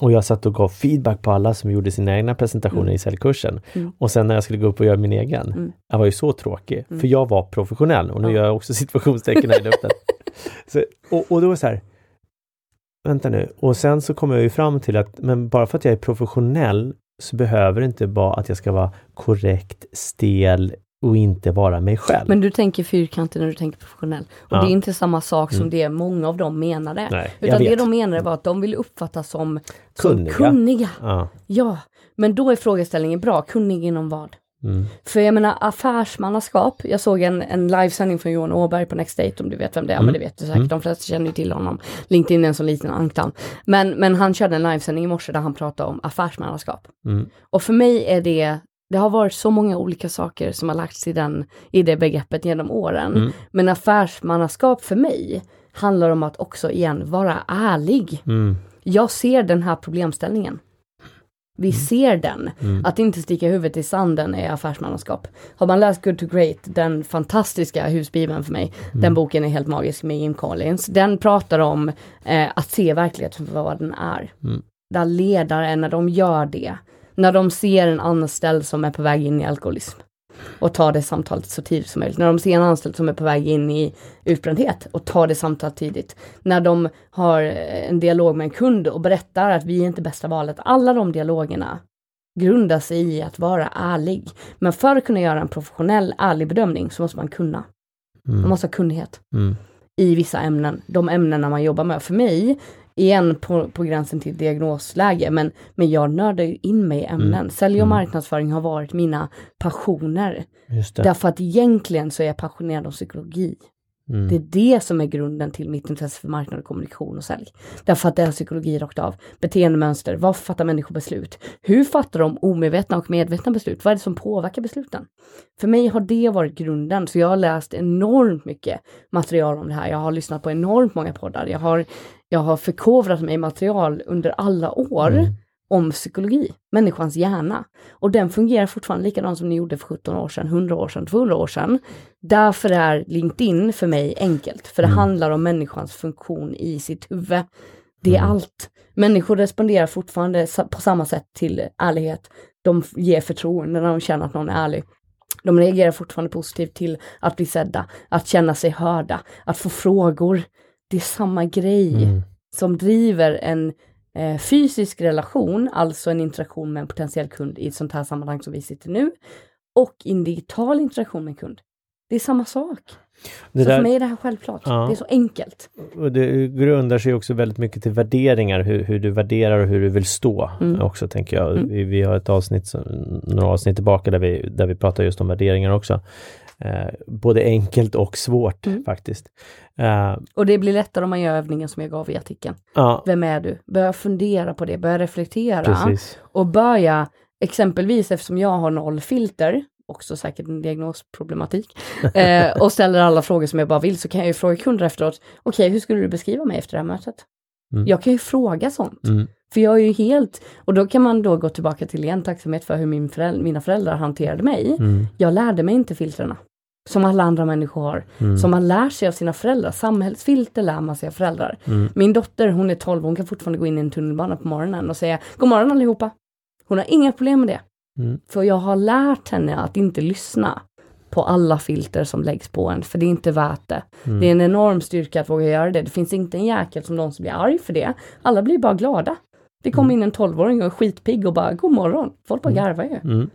och jag satt och gav feedback på alla som gjorde sina egna presentationer mm. i säljkursen. Mm. Och sen när jag skulle gå upp och göra min egen, mm. jag var ju så tråkig, mm. för jag var professionell och nu gör jag också situationstecken här i luften. [LAUGHS] så, och, och då var så här, vänta nu, och sen så kommer jag ju fram till att, men bara för att jag är professionell så behöver det inte vara att jag ska vara korrekt, stel, och inte vara mig själv. Men du tänker fyrkantigt när du tänker professionell. Och ja. det är inte samma sak som mm. det många av dem menade. Nej, Utan det de menade var att de ville uppfattas som, som kunniga. kunniga. Ja. ja. men då är frågeställningen bra, kunnig inom vad? Mm. För jag menar affärsmannaskap, jag såg en, en livesändning från Johan Åberg på Next Date om du vet vem det är, mm. men det vet du säkert, mm. de flesta känner ju till honom. LinkedIn är en sån liten ankdamm. Men, men han körde en livesändning i morse där han pratade om affärsmannaskap. Mm. Och för mig är det det har varit så många olika saker som har lagts i, den, i det begreppet genom åren. Mm. Men affärsmannaskap för mig handlar om att också igen vara ärlig. Jag ser den här problemställningen. Vi mm. ser den. Mm. Att inte sticka huvudet i sanden är affärsmannaskap. Har man läst Good to Great, den fantastiska husbibeln för mig, mm. den boken är helt magisk med Jim Collins. Den pratar om eh, att se verkligheten för vad den är. Mm. Där ledare, när de gör det, när de ser en anställd som är på väg in i alkoholism och tar det samtalet så tidigt som möjligt. När de ser en anställd som är på väg in i utbrändhet och tar det samtalet tidigt. När de har en dialog med en kund och berättar att vi är inte bästa valet. Alla de dialogerna grundar sig i att vara ärlig. Men för att kunna göra en professionell, ärlig bedömning så måste man kunna. Mm. Man måste ha kunnighet. Mm. i vissa ämnen, de ämnena man jobbar med. För mig igen på, på gränsen till diagnosläge, men, men jag nördar ju in mig i ämnen. Mm. Sälj och mm. marknadsföring har varit mina passioner. Därför att egentligen så är jag passionerad om psykologi. Mm. Det är det som är grunden till mitt intresse för marknad och kommunikation och sälj. Därför att det är psykologi rakt av. Beteendemönster, varför fattar människor beslut? Hur fattar de omedvetna och medvetna beslut? Vad är det som påverkar besluten? För mig har det varit grunden, så jag har läst enormt mycket material om det här. Jag har lyssnat på enormt många poddar. Jag har, jag har förkovrat mig i material under alla år. Mm om psykologi, människans hjärna. Och den fungerar fortfarande likadant som den gjorde för 17 år sedan, 100 år sedan, 200 år sedan. Därför är LinkedIn för mig enkelt, för det mm. handlar om människans funktion i sitt huvud. Det är mm. allt. Människor responderar fortfarande på samma sätt till ärlighet. De ger förtroende när de känner att någon är ärlig. De reagerar fortfarande positivt till att bli sedda, att känna sig hörda, att få frågor. Det är samma grej mm. som driver en eh, fysisk relation, alltså en interaktion med en potentiell kund i ett sånt här sammanhang som vi sitter nu, och en digital interaktion med en kund. Det är samma sak. Det så där, för mig är det här självklart. Ja. Det är så enkelt. Och det grundar sig också väldigt mycket till värderingar, hur, hur du värderar och hur du vill stå mm. också tänker jag. Mm. Vi, vi, har ett avsnitt, några avsnitt tillbaka där vi, där vi pratar just om värderingar också. Eh, både enkelt och svårt mm. faktiskt. Uh, och det blir lättare om man gör övningen som jag gav i artikeln. Uh, Vem är du? Börja fundera på det, börja reflektera precis. och börja exempelvis eftersom jag har noll filter, också säkert en diagnosproblematik, [LAUGHS] eh, och ställer alla frågor som jag bara vill så kan jag ju fråga kunder efteråt, okej okay, hur skulle du beskriva mig efter det här mötet? Mm. Jag kan ju fråga sånt. Mm. För jag är ju helt, och då kan man då gå tillbaka till igen tacksamhet för hur min föräldrar, mina föräldrar hanterade mig. Mm. Jag lärde mig inte filtrerna som alla andra människor har. Mm. Som man lär sig av sina föräldrar. Samhällsfilter lär man sig av föräldrar. Mm. Min dotter, hon är 12, hon kan fortfarande gå in i en tunnelbana på morgonen och säga God morgon allihopa. Hon har inga problem med det. Mm. För jag har lärt henne att inte lyssna på alla filter som läggs på en, för det är inte värt det. Mm. Det är en enorm styrka att våga göra det. Det finns inte en jäkel som någon som blir arg för det. Alla blir bara glada. Det kom mm. in en 12-åring och skitpigg och bara God morgon. Folk bara mm. garvar ju. Mm.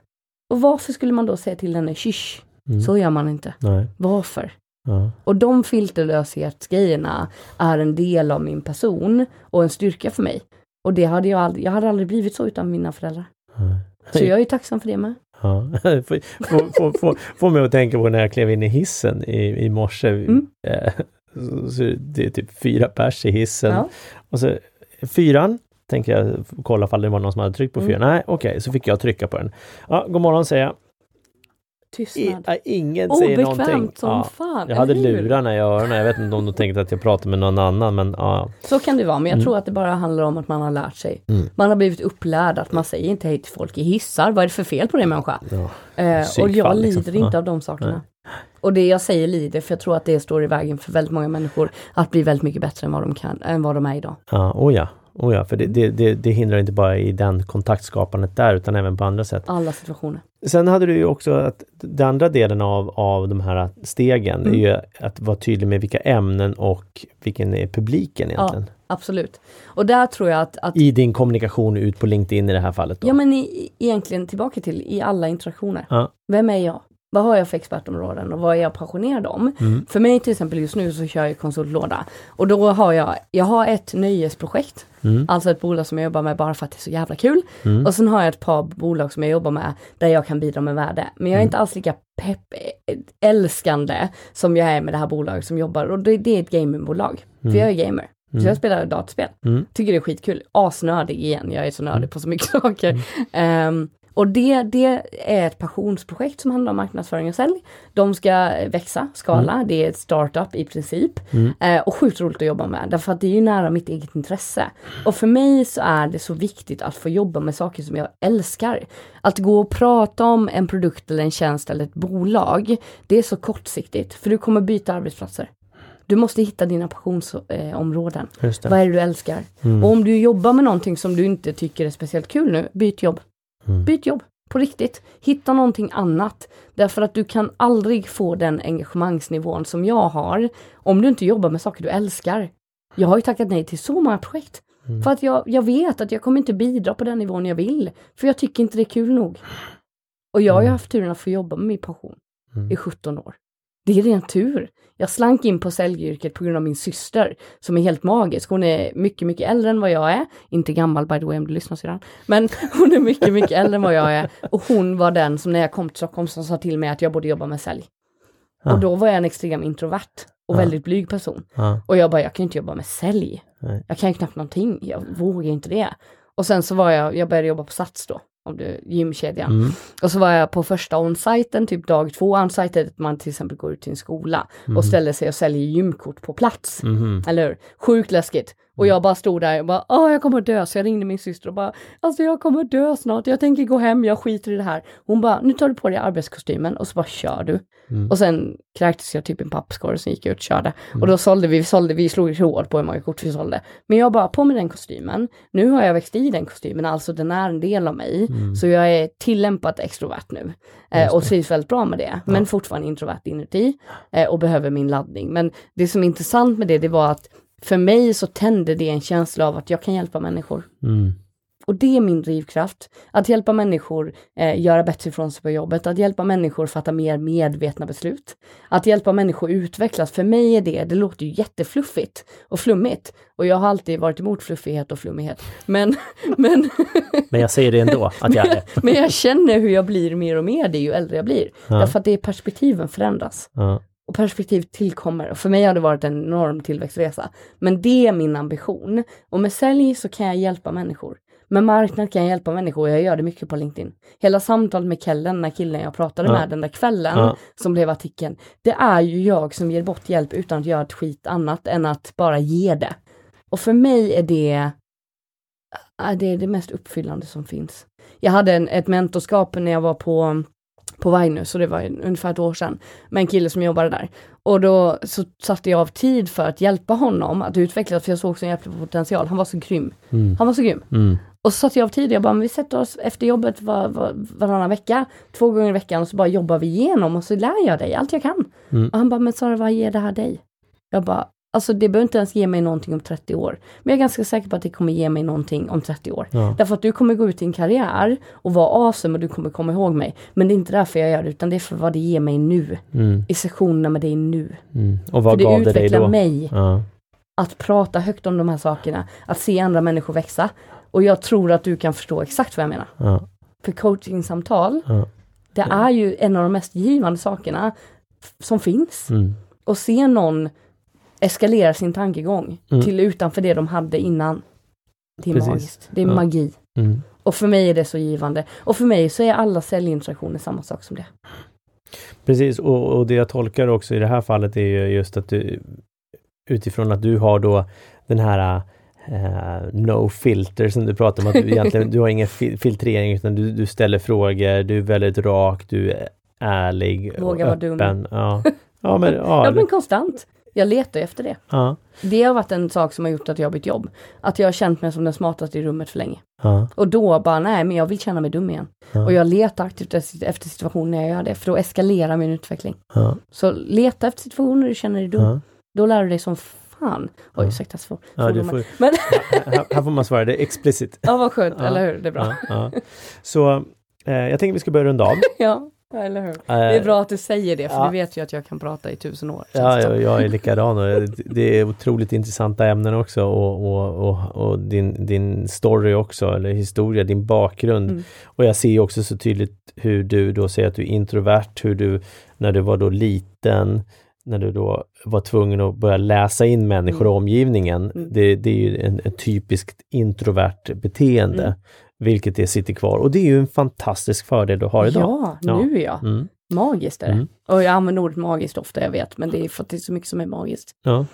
Och varför skulle man då säga till henne Kysch. Så gör man inte. Nej. Varför? Ja. Och de filterlöshetsgrejerna är en del av min person och en styrka för mig. Och det hade jag aldrig, jag hade aldrig blivit så utan mina föräldrar. Nej. Så jag är tacksam för det med. Ja. [LAUGHS] Får, får, får, mig att tänka på när jag klev in i hissen i, i morse. Mm. Eh, det är typ fyra pers i hissen. Ja. Och så fyran, tänker jag kolla om det var någon som hade tryckt på fyran. Mm. Nej, okej, okay, så fick jag trycka på den. Ja, god morgon säger jag. Tystnad. I, ingen säger Obekvämt någonting. som ja. fan. Jag hade lurarna i öronen. Jag vet inte om de tänkte att jag pratade med någon annan men ja. Så kan det vara men jag mm. tror att det bara handlar om att man har lärt sig. Mm. Man har blivit upplärd att man säger inte hej till folk i hissar. Vad är det för fel på det människa? Ja. Eh, och jag lider liksom. inte ja. av de sakerna. Nej. Och det jag säger lider för jag tror att det står i vägen för väldigt många människor att bli väldigt mycket bättre än vad de kan, än vad de är idag. Ja, oh ja. Oh ja, för det, det, det, det, hindrar inte bara i den kontaktskapandet där utan även på andra sätt. Alla situationer. Sen hade du ju också att den andra delen av, av de här stegen mm. är ju att vara tydlig med vilka ämnen och vilken är publiken egentligen. Ja, absolut. Och där tror jag att, att... I din kommunikation ut på LinkedIn i det här fallet? Då. Ja men i, egentligen tillbaka till i alla interaktioner. Ja. Vem är jag? Vad har jag för expertområden och vad är jag passionerad om? Mm. För mig till exempel just nu så kör jag konsultlåda och då har jag, jag har ett nöjesprojekt, mm. alltså ett bolag som jag jobbar med bara för att det är så jävla kul. Mm. Och sen har jag ett par bolag som jag jobbar med där jag kan bidra med värde. Men jag är mm. inte alls lika pepp, älskande som jag är med det här bolaget som jobbar och det, det är ett gamingbolag. För mm. jag är gamer. Så jag mm. spelar dataspel. Tycker det är skitkul. Asnördig igen, jag är så nördig på så mycket [LAUGHS] saker. Um, och det, det är ett passionsprojekt som handlar om marknadsföring och sälj. De ska växa, skala, mm. det är ett startup i princip. Mm. Eh, och sjukt roligt att jobba med, därför att det är ju nära mitt eget intresse. Och för mig så är det så viktigt att få jobba med saker som jag älskar. Att gå och prata om en produkt eller en tjänst eller ett bolag, det är så kortsiktigt, för du kommer byta arbetsplatser. Du måste hitta dina passionsområden. Eh, Vad är det du älskar? Mm. Och om du jobbar med någonting som du inte tycker är speciellt kul nu, byt jobb. Mm. Byt jobb, på riktigt. Hitta någonting annat. Därför att du kan aldrig få den engagemangsnivån som jag har om du inte jobbar med saker du älskar. Jag har ju tackat nej till så många projekt. Mm. För att jag, jag vet att jag kommer inte bidra på den nivån jag vill. För jag tycker inte det är kul nog. Och jag har ju mm. haft turen att få jobba med min passion mm. i 17 år. Det är ren tur. Jag slank in på säljyrket på grund av min syster som är helt magisk. Hon är mycket, mycket äldre än vad jag är. Inte gammal by the way om du lyssnar sedan. Men [LAUGHS] hon är mycket, mycket äldre än vad jag är. Och hon var den som när jag kom till Stockholm som sa till mig att jag borde jobba med sälj. Ja. Och då var jag en extrem introvert och ja. väldigt blyg person. Ja. Och jag bara, jag kan inte jobba med sälj. Nej. Jag kan ju knappt någonting, jag vågar inte det. Och sen så var jag, jag började jobba på Sats då om du, gymkedjan. Mm. Och så var jag på första onsiten, typ dag två onsite, att man till exempel går ut till en skola mm. och ställer sig och säljer gymkort på plats. Mm. Eller hur? Sjukt läskigt. Och jag bara stod där och bara, åh jag kommer dö. Så jag ringde min syster och bara, alltså jag kommer dö snart, jag tänker gå hem, jag skiter i det här. Hon bara, nu tar du på dig arbetskostymen och så bara kör du. Mm. Och sen kräktes jag typ en pappskål och sen gick jag ut och körde. Mm. Och då sålde vi, vi, sålde, vi slog rekord på hur många kort vi sålde. Men jag bara, på med den kostymen. Nu har jag växt i den kostymen, alltså den är en del av mig. Mm. Så jag är tillämpat extrovert nu. Eh, och trivs väldigt bra med det. Ja. Men fortfarande introvert inuti. Eh, och behöver min laddning. Men det som är intressant med det, det var att för mig så tände det en känsla av att jag kan hjälpa människor. Mm. Och det är min drivkraft. Att hjälpa människor eh, göra bättre ifrån sig på jobbet, att hjälpa människor fatta mer medvetna beslut. Att hjälpa människor utvecklas, för mig är det, det låter ju jättefluffigt och flummigt. Och jag har alltid varit emot fluffighet och flummighet. Men, [LAUGHS] men, [LAUGHS] men jag säger det ändå, att jag [LAUGHS] är det. men jag känner hur jag blir mer och mer det ju äldre jag blir. Ja. Därför att det är perspektiven förändras. Ja och perspektiv tillkommer. Och för mig har det varit en enorm tillväxtresa. Men det är min ambition. Och med sälj så kan jag hjälpa människor. Med marknad kan jag hjälpa människor och jag gör det mycket på LinkedIn. Hela samtalet med Kellen, när killen jag pratade ja. med den där kvällen, ja. som blev artikeln. Det är ju jag som ger bort hjälp utan att göra ett skit annat än att bara ge det. Och för mig är det, det, är det mest uppfyllande som finns. Jag hade en, ett mentorskap när jag var på på Vagnus, så det var ungefär ett år sedan, med en kille som jobbade där. Och då så satte jag av tid för att hjälpa honom att utvecklas, för jag såg så jävla potential. Han var så grym. Mm. Han var så grym. Mm. Och så satte jag av tid, jag bara, men vi sätter oss efter jobbet var, var, varannan vecka, två gånger i veckan, och så bara jobbar vi igenom och så lär jag dig allt jag kan. Mm. Och han bara, men Sara, vad ger det här dig? Jag bara, Alltså det behöver inte ens ge mig någonting om 30 år. Men jag är ganska säker på att det kommer ge mig någonting om 30 år. Ja. Därför att du kommer gå ut i en karriär och vara awesome och du kommer komma ihåg mig. Men det är inte därför jag gör det utan det är för vad det ger mig nu. Mm. I sessionerna med dig nu. Mm. Och vad för gav det dig då? mig. Ja. Att prata högt om de här sakerna. Att se andra människor växa. Och jag tror att du kan förstå exakt vad jag menar. Ja. För coachingsamtal Det är ju en av de mest givande sakerna som finns. Mm. Och se någon eskalera sin tankegång mm. till utanför det de hade innan. Det är Precis. magiskt. Det är ja. magi. Mm. Och för mig är det så givande. Och för mig så är alla säljinteraktioner samma sak som det. Precis, och, och det jag tolkar också i det här fallet är ju just att du utifrån att du har då den här uh, no filter som du pratar om, att du [LAUGHS] egentligen du har ingen fi filtrering utan du, du ställer frågor, du är väldigt rak, du är ärlig Våga och öppen. vara dum. Ja. [LAUGHS] Ja, men, ja, ja, men konstant. Jag letar efter det. Ja. Det har varit en sak som har gjort att jag har bytt jobb. Att jag har känt mig som den smartaste i rummet för länge. Ja. Och då bara, nej men jag vill känna mig dum igen. Ja. Och jag letar aktivt efter situationer när jag gör det, för då eskalerar min utveckling. Ja. Så leta efter situationer du känner dig dum. Då lär du dig som fan. Oj, ursäkta för ja, du får, [LAUGHS] Men här, här, får man svara det explicit. Ja, vad skönt, eller hur? Det är bra. Så eh, jag tänker vi ska börja runda av. [LAUGHS] ja. Ja, eller hur? Det är bra att du säger det, för ja. du vet ju att jag kan prata i tusen år. Ja, jag, jag är likadan och det är otroligt intressanta ämnen också och, och, och, och din, din story också, eller historia, din bakgrund. Mm. Och jag ser också så tydligt hur du då säger att du är introvert, hur du när du var då liten, när du då var tvungen att börja läsa in människor mm. och omgivningen. Mm. Det, det, är ju en, en typiskt introvert beteende. Mm vilket det sitter kvar. Och det är ju en fantastisk fördel du har idag. Ja, ja. nu ja. Mm. Magiskt är det. Mm. Och jag använder ordet magiskt ofta, jag vet, men det är för att det är så mycket som är magiskt. Ja,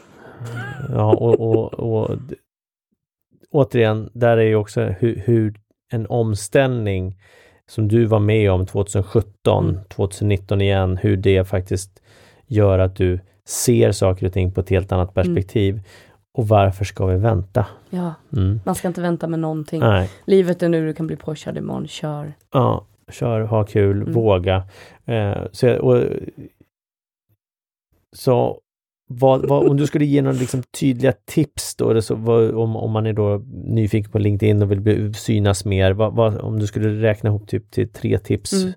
ja och, och, och återigen, där är ju också hur, hur, en omställning som du var med om 2017, mm. 2019 igen, hur det faktiskt gör att du ser saker och ting på ett helt annat perspektiv. Mm. Och varför ska vi vänta? Ja, mm. man ska inte vänta med någonting. Nej. Livet är nu, du kan bli påkörd imorgon, kör. Ja, kör, ha kul, mm. våga. Eh, så, och, så vad, vad, om du skulle ge några liksom tydliga tips då, så, vad, om, om man är då nyfiken på LinkedIn och vill synas mer, om du skulle räkna ihop typ till tre tips? Mm.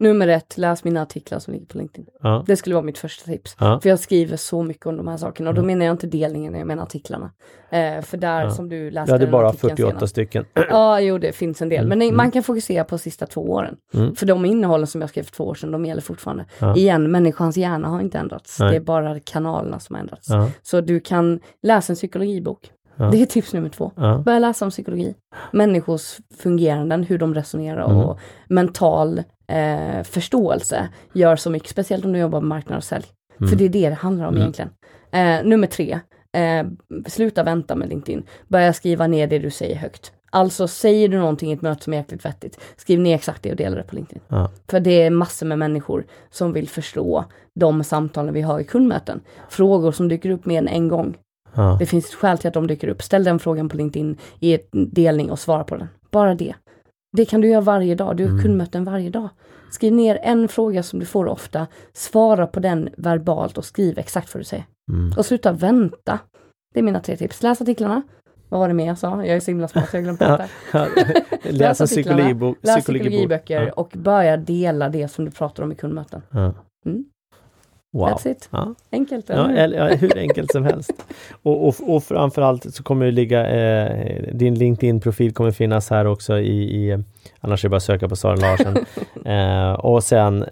Nummer ett, läs mina artiklar som ligger på LinkedIn. Ja. Det skulle vara mitt första tips. Ja. För jag skriver så mycket om de här sakerna och då menar jag inte delningen, jag menar artiklarna. Eh, för där som du läste... Du hade bara 48 senast. stycken. [CLEARS THROAT] Ja, jo det finns en del. Mm. Men nej, mm. man kan fokusera på de sista två åren. Mm. För de innehållen som jag skrev för två år sedan, de gäller fortfarande. Igen, människans hjärna har inte ändrats. Nej. Det är bara kanalerna som har ändrats. Så du kan läsa en psykologibok. Ja. Det är tips nummer två. Ja. Börja läsa om psykologi. Människors fungeranden, hur de resonerar mm. och mental eh, förståelse gör så mycket, speciellt om du jobbar med marknad och sälj. Mm. För det är det det handlar om mm. egentligen. Eh, nummer tre, eh, sluta vänta med LinkedIn. Börja skriva ner det du säger högt. Alltså säger du någonting i ett möte som är jäkligt vettigt, skriv ner exakt det och dela det på LinkedIn. Ja. För det är massor med människor som vill förstå de samtalen vi har i kundmöten. Frågor som dyker upp mer än en gång. Ja. Det finns ett skäl till att de dyker upp. Ställ den frågan på LinkedIn i en delning och svara på den. Bara det. Det kan du göra varje dag. Du har mm. kundmöten varje dag. Skriv ner en fråga som du får ofta. Svara på den verbalt och skriv exakt vad du säger. Mm. Och sluta vänta. Det är mina tre tips. Läs artiklarna. Vad var det mer jag sa? Jag är så himla smart, jag har glömt [LAUGHS] bort det. [LAUGHS] Läs psykologibok, läs psykologiböcker ja. och börja dela det som du pratar om i kundmöten. Ja. Mm. Wow. That's it. Ja. Enkelt, ja, eller hur enkelt som helst. [LAUGHS] Och, och, och framförallt så kommer det ligga, eh, din LinkedIn-profil kommer finnas här också i, i annars är det bara att söka på Sara Larsen. [LAUGHS] eh, och sen eh,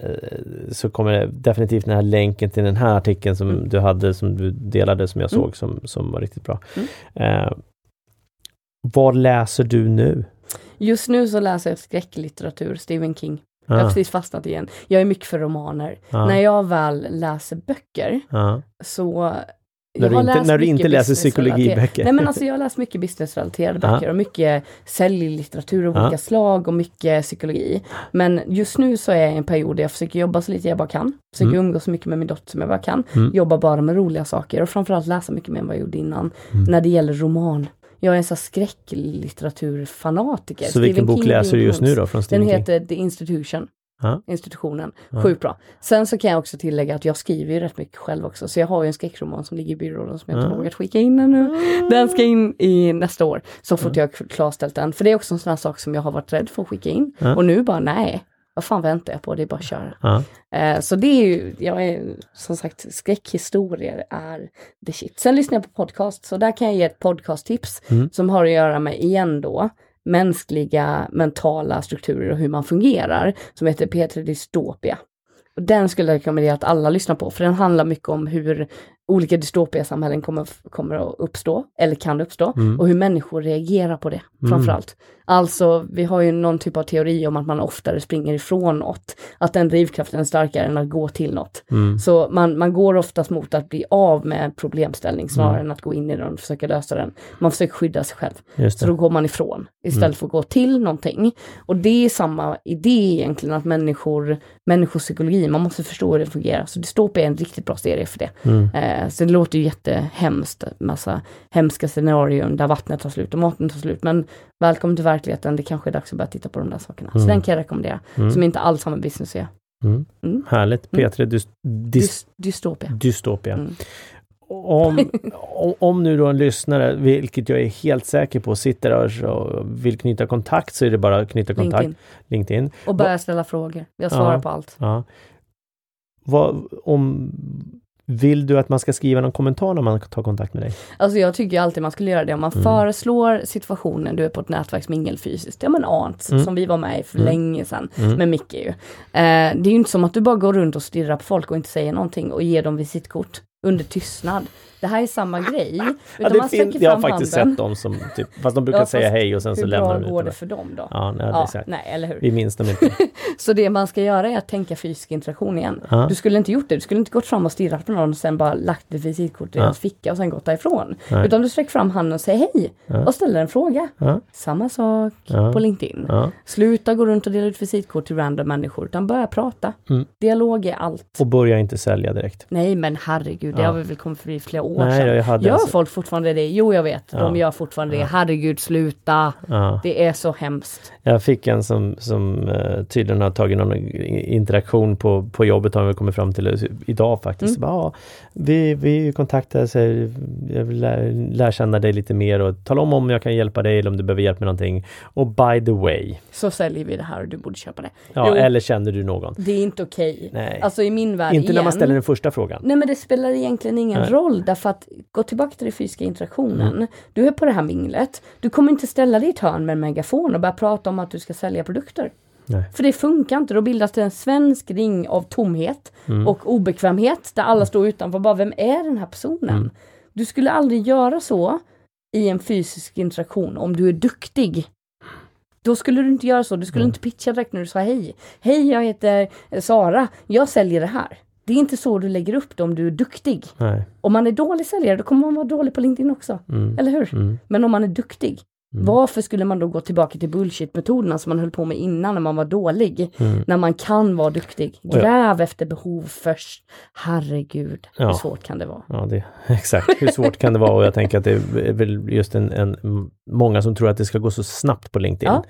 så kommer det definitivt den här länken till den här artikeln som mm. du hade, som du delade, som jag mm. såg, som, som var riktigt bra. Mm. Eh, vad läser du nu? Just nu så läser jag skräcklitteratur, Stephen King. Jag har precis fastnat igen. Jag är mycket för romaner. När jag väl läser böcker så när du inte, när du inte läser psykologiböcker? Nej men alltså jag har läst mycket businessrelaterade böcker och mycket säljlitteratur av olika slag och mycket psykologi. Men just nu så är jag i en period där jag försöker jobba så lite jag bara kan. Försöker mm. umgås så mycket med min dotter som jag bara kan. Mm. Jobba bara med roliga saker och framförallt läsa mycket mer än vad jag gjorde innan. Mm. När det gäller roman. Jag är en sån skräcklitteraturfanatiker. Så vilken bok King läser du just nu då? Från Stephen Den heter The Institution. Ha? Institutionen. Ha? Sjukt bra. Sen så kan jag också tillägga att jag skriver ju rätt mycket själv också. Så jag har ju en skräckroman som ligger i byrålådan som jag inte vågat skicka in ännu. Den ska in i nästa år. Så fort jag klarställt den. För det är också en sån här sak som jag har varit rädd för att skicka in. Och nu bara nej, vad fan väntar jag på? Det är bara att köra. Ja. Eh, så det är ju, jag är som sagt, skräckhistorier är the shit. Sen lyssnar jag på podcast, så där kan jag ge ett podcasttips mm. som har att göra med, igen då, mänskliga mentala strukturer och hur man fungerar som heter P3 Dystopia. Och den skulle jag rekommendera att alla lyssnar på för den handlar mycket om hur olika dystopiasamhällen kommer, kommer att uppstå, eller kan uppstå, mm. och hur människor reagerar på det mm. framförallt. Alltså, vi har ju någon typ av teori om att man oftare springer ifrån något, att den drivkraften är starkare än att gå till något. Mm. Så man, man går oftast mot att bli av med problemställning snarare mm. än att gå in i den och försöka lösa den. Man försöker skydda sig själv. Så då går man ifrån istället mm. för att gå till någonting. Och det är samma idé egentligen, att människor, människopsykologi, man måste förstå hur det fungerar. Så Dystopia är en riktigt bra serie för det. Mm. Eh, så det låter ju jättehemskt, massa hemska scenarion där vattnet tar slut och maten tar slut. Men välkommen till verkligheten, det kanske är dags att börja titta på de där sakerna. Mm. Så den kan jag rekommendera, mm. som inte alls har med business att göra. Mm. Mm. Härligt. Mm. P3 dys, dys, Dystopia. Dystopia. Mm. [LAUGHS] Om, om nu då en lyssnare, vilket jag är helt säker på, sitter där och vill knyta kontakt så är det bara att knyta kontakt. LinkedIn. LinkedIn. Och börja ställa frågor. Jag svarar ja, på allt. Ja. Vad, om, vill du att man ska skriva någon kommentar när man tar kontakt med dig? Alltså jag tycker alltid man skulle göra det om man mm. föreslår situationen, du är på ett nätverksmingel fysiskt, ja men ANT, mm. som vi var med i för mm. länge sedan mm. med Micke ju. Eh, det är ju inte som att du bara går runt och stirrar på folk och inte säger någonting och ger dem visitkort under tystnad det här är samma grej. [LAUGHS] ja, det man fin- jag har faktiskt handen. sett dem som, typ, fast de brukar ja, säga hej och sen så lämnar de ut Hur bra går det för dem då? Ja, nej, ja, exakt. nej, eller hur? Vi minns dem inte. [LAUGHS] så det man ska göra är att tänka fysisk interaktion igen. Ja. Du skulle inte gjort det, du skulle inte gått fram och stirrat på någon och sen bara lagt ett visitkort i ja. hans ficka och sen gått därifrån. Nej. Utan du sträcker fram handen och säger hej och ställer en fråga. Samma sak på LinkedIn. Sluta gå runt och dela ut visitkort till random människor utan börja prata. Mm. Dialog är allt. Och börja inte sälja direkt. Nej men herregud, det har vi väl kommit förbi flera år Nej, sedan. Jag hade Gör alltså. folk fortfarande det? Jo, jag vet. Ja. De gör fortfarande det. Herregud, sluta. Ja. Det är så hemskt. Jag fick en som, som uh, tydligen har tagit någon interaktion på, på jobbet, har vi kommit fram till idag faktiskt. Mm. Bara, vi, vi kontaktades, jag vill lära, lära känna dig lite mer och tala om om jag kan hjälpa dig eller om du behöver hjälp med någonting. Och by the way. Så säljer vi det här och du borde köpa det. Ja, jo, eller känner du någon? Det är inte okej. Okay. Alltså i min värld Inte igen, när man ställer den första frågan. Nej men det spelar egentligen ingen Nej. roll därför att gå tillbaka till den fysiska interaktionen. Mm. Du är på det här minglet. Du kommer inte ställa dig i ett hörn med en megafon och börja prata om att du ska sälja produkter. Nej. För det funkar inte. Då bildas det en svensk ring av tomhet mm. och obekvämhet där alla står utanför. Bara, vem är den här personen? Mm. Du skulle aldrig göra så i en fysisk interaktion om du är duktig. Då skulle du inte göra så. Du skulle mm. inte pitcha direkt när du sa hej. Hej, jag heter Sara. Jag säljer det här. Det är inte så du lägger upp det om du är duktig. Nej. Om man är dålig säljare, då kommer man vara dålig på LinkedIn också. Mm. Eller hur? Mm. Men om man är duktig, Mm. Varför skulle man då gå tillbaka till bullshit-metoderna som man höll på med innan när man var dålig? Mm. När man kan vara duktig. Gräv ja. efter behov först. Herregud, ja. hur svårt kan det vara? Ja, det, [LAUGHS] exakt. Hur svårt kan det vara? Och jag tänker att det är väl just en, en många som tror att det ska gå så snabbt på LinkedIn. Ja.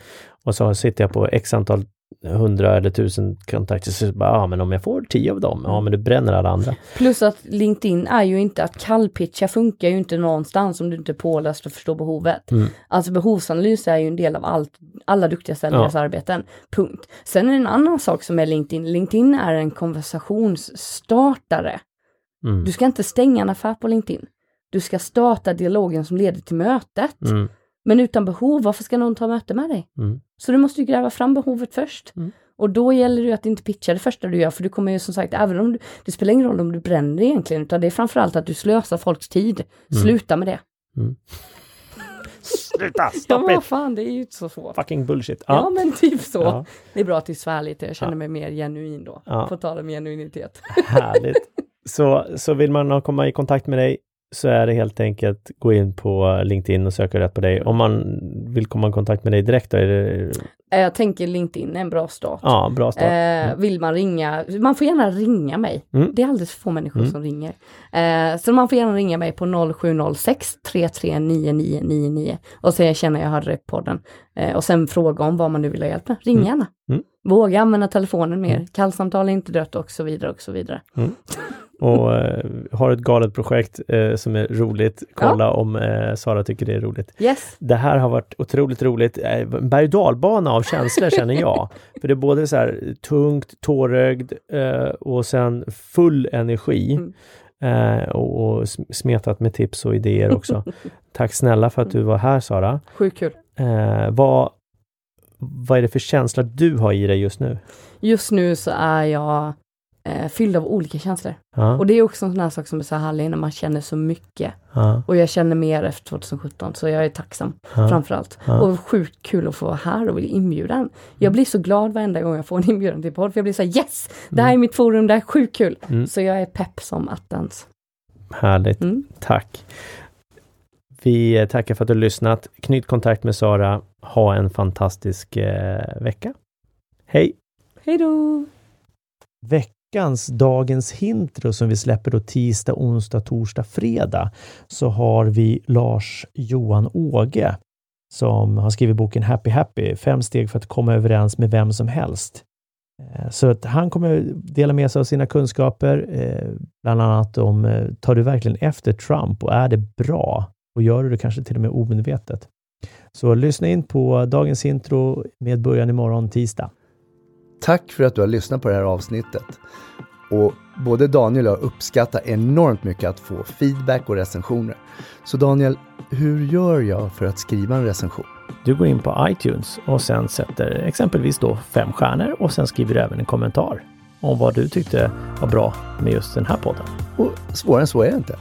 Och så sitter jag på x antal hundra eller tusen kontakter, så bara, ja men om jag får tio av dem, ja men du bränner alla andra. Plus att LinkedIn är ju inte att kallpitcha funkar ju inte någonstans om du inte är påläst och förstår behovet. Mm. Alltså behovsanalys är ju en del av allt, alla duktiga säljares ja. arbeten. Punkt. Sen är det en annan sak som är LinkedIn. LinkedIn är en konversationsstartare. Mm. Du ska inte stänga en affär på LinkedIn. Du ska starta dialogen som leder till mötet. Mm. Men utan behov, varför ska någon ta möte med dig? Mm. Så du måste ju gräva fram behovet först. Mm. Och då gäller det att inte pitcha det första du gör, för du kommer ju som sagt, även om du, det spelar ingen roll om du bränner egentligen, utan det är framförallt att du slösar folks tid. Mm. Sluta med det. Mm. Sluta! Stopp [LAUGHS] ja, men vad fan, det är ju inte så svårt. Fucking bullshit. Ja, ja men typ så. Ja. Det är bra att du svär lite, jag känner mig mer genuin då. Ja. På tal om genuinitet. Härligt. [LAUGHS] Så, så vill man komma i kontakt med dig, så är det helt enkelt gå in på LinkedIn och söka rätt på dig. Om man vill komma i kontakt med dig direkt då, är det... Eh, jag tänker LinkedIn är en bra start. Ja, bra start. Mm. vill man ringa, man får gärna ringa mig. Mm. Det är alldeles för få människor mm. som ringer. Eh, så man får gärna ringa mig på 0706 339999 och säga känner jag hörde det på podden. och sen fråga om vad man nu vill ha hjälp med. Ring mm. gärna. Mm. Våga använda telefonen mer. Mm. Kallsamtal är inte dött och så vidare och så vidare [LAUGHS] och eh, har ett galet projekt eh, som är roligt. Kolla ja. om eh, Sara tycker det är roligt. Yes. Det här har varit otroligt roligt. Eh, berg och dalbana av känslor känner jag. [LAUGHS] För det är både så här tungt, tårögd eh, och sen full energi. Mm. Eh, och, och, smetat med tips och idéer också. [LAUGHS] Tack snälla för att du var här Sara. Sjukt kul. Vad, vad är det för känsla du har i dig just nu? Just nu så är jag eh, fylld av olika känslor. Ja. Och det är också en sån här sak som är så härlig när man känner så mycket. Ja. Och jag känner mer efter 2017 så jag är tacksam ja. framförallt. Ja. Och sjukt kul att få vara här och bli inbjuden. Jag blir så glad varenda gång jag får en inbjudan till podd för jag blir så här, yes! Det här är mitt forum, det här är sjukt kul. Mm. Så jag är pepp som attans. Härligt, mm. tack. Vi tackar för att du har lyssnat. Knyt kontakt med Sara. Ha en fantastisk eh, vecka. Hej! Hej då! Veckans Dagens Hintro som vi släpper då tisdag, onsdag, torsdag, fredag så har vi Lars Johan Åge som har skrivit boken Happy Happy, fem steg för att komma överens med vem som helst. Eh, så att han kommer dela med sig av sina kunskaper, eh, bland annat om eh, tar du verkligen efter Trump och är det bra? Och gör du det kanske till och med omedvetet? Så lyssna in på dagens intro med början imorgon tisdag. Tack för att du har lyssnat på det här avsnittet. Och både Daniel och jag uppskattar enormt mycket att få feedback och recensioner. Så Daniel, hur gör jag för att skriva en recension? Du går in på iTunes och sen sätter exempelvis då fem stjärnor och sen skriver du även en kommentar om vad du tyckte var bra med just den här podden. Och svårare än så är det inte.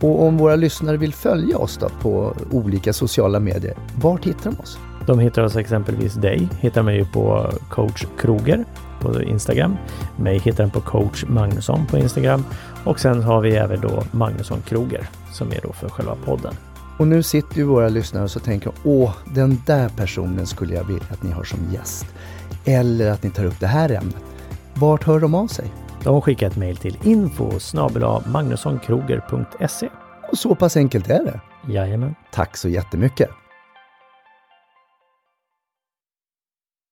Och om våra lyssnare vill följa oss då på olika sociala medier, vart hittar de oss? De hittar oss exempelvis dig, hittar mig på coach Kroger på Instagram. Mig hittar den på coach Magnusson på Instagram och sen har vi även då Magnusson Kroger som är då för själva podden. Och nu sitter ju våra lyssnare och så tänker åh, den där personen skulle jag vilja att ni har som gäst. Eller att ni tar upp det här ämnet. Vart hör de av sig? De skickar ett mejl till info magnussonkroger.se. Och så pass enkelt är det. Jajamän. Tack så jättemycket.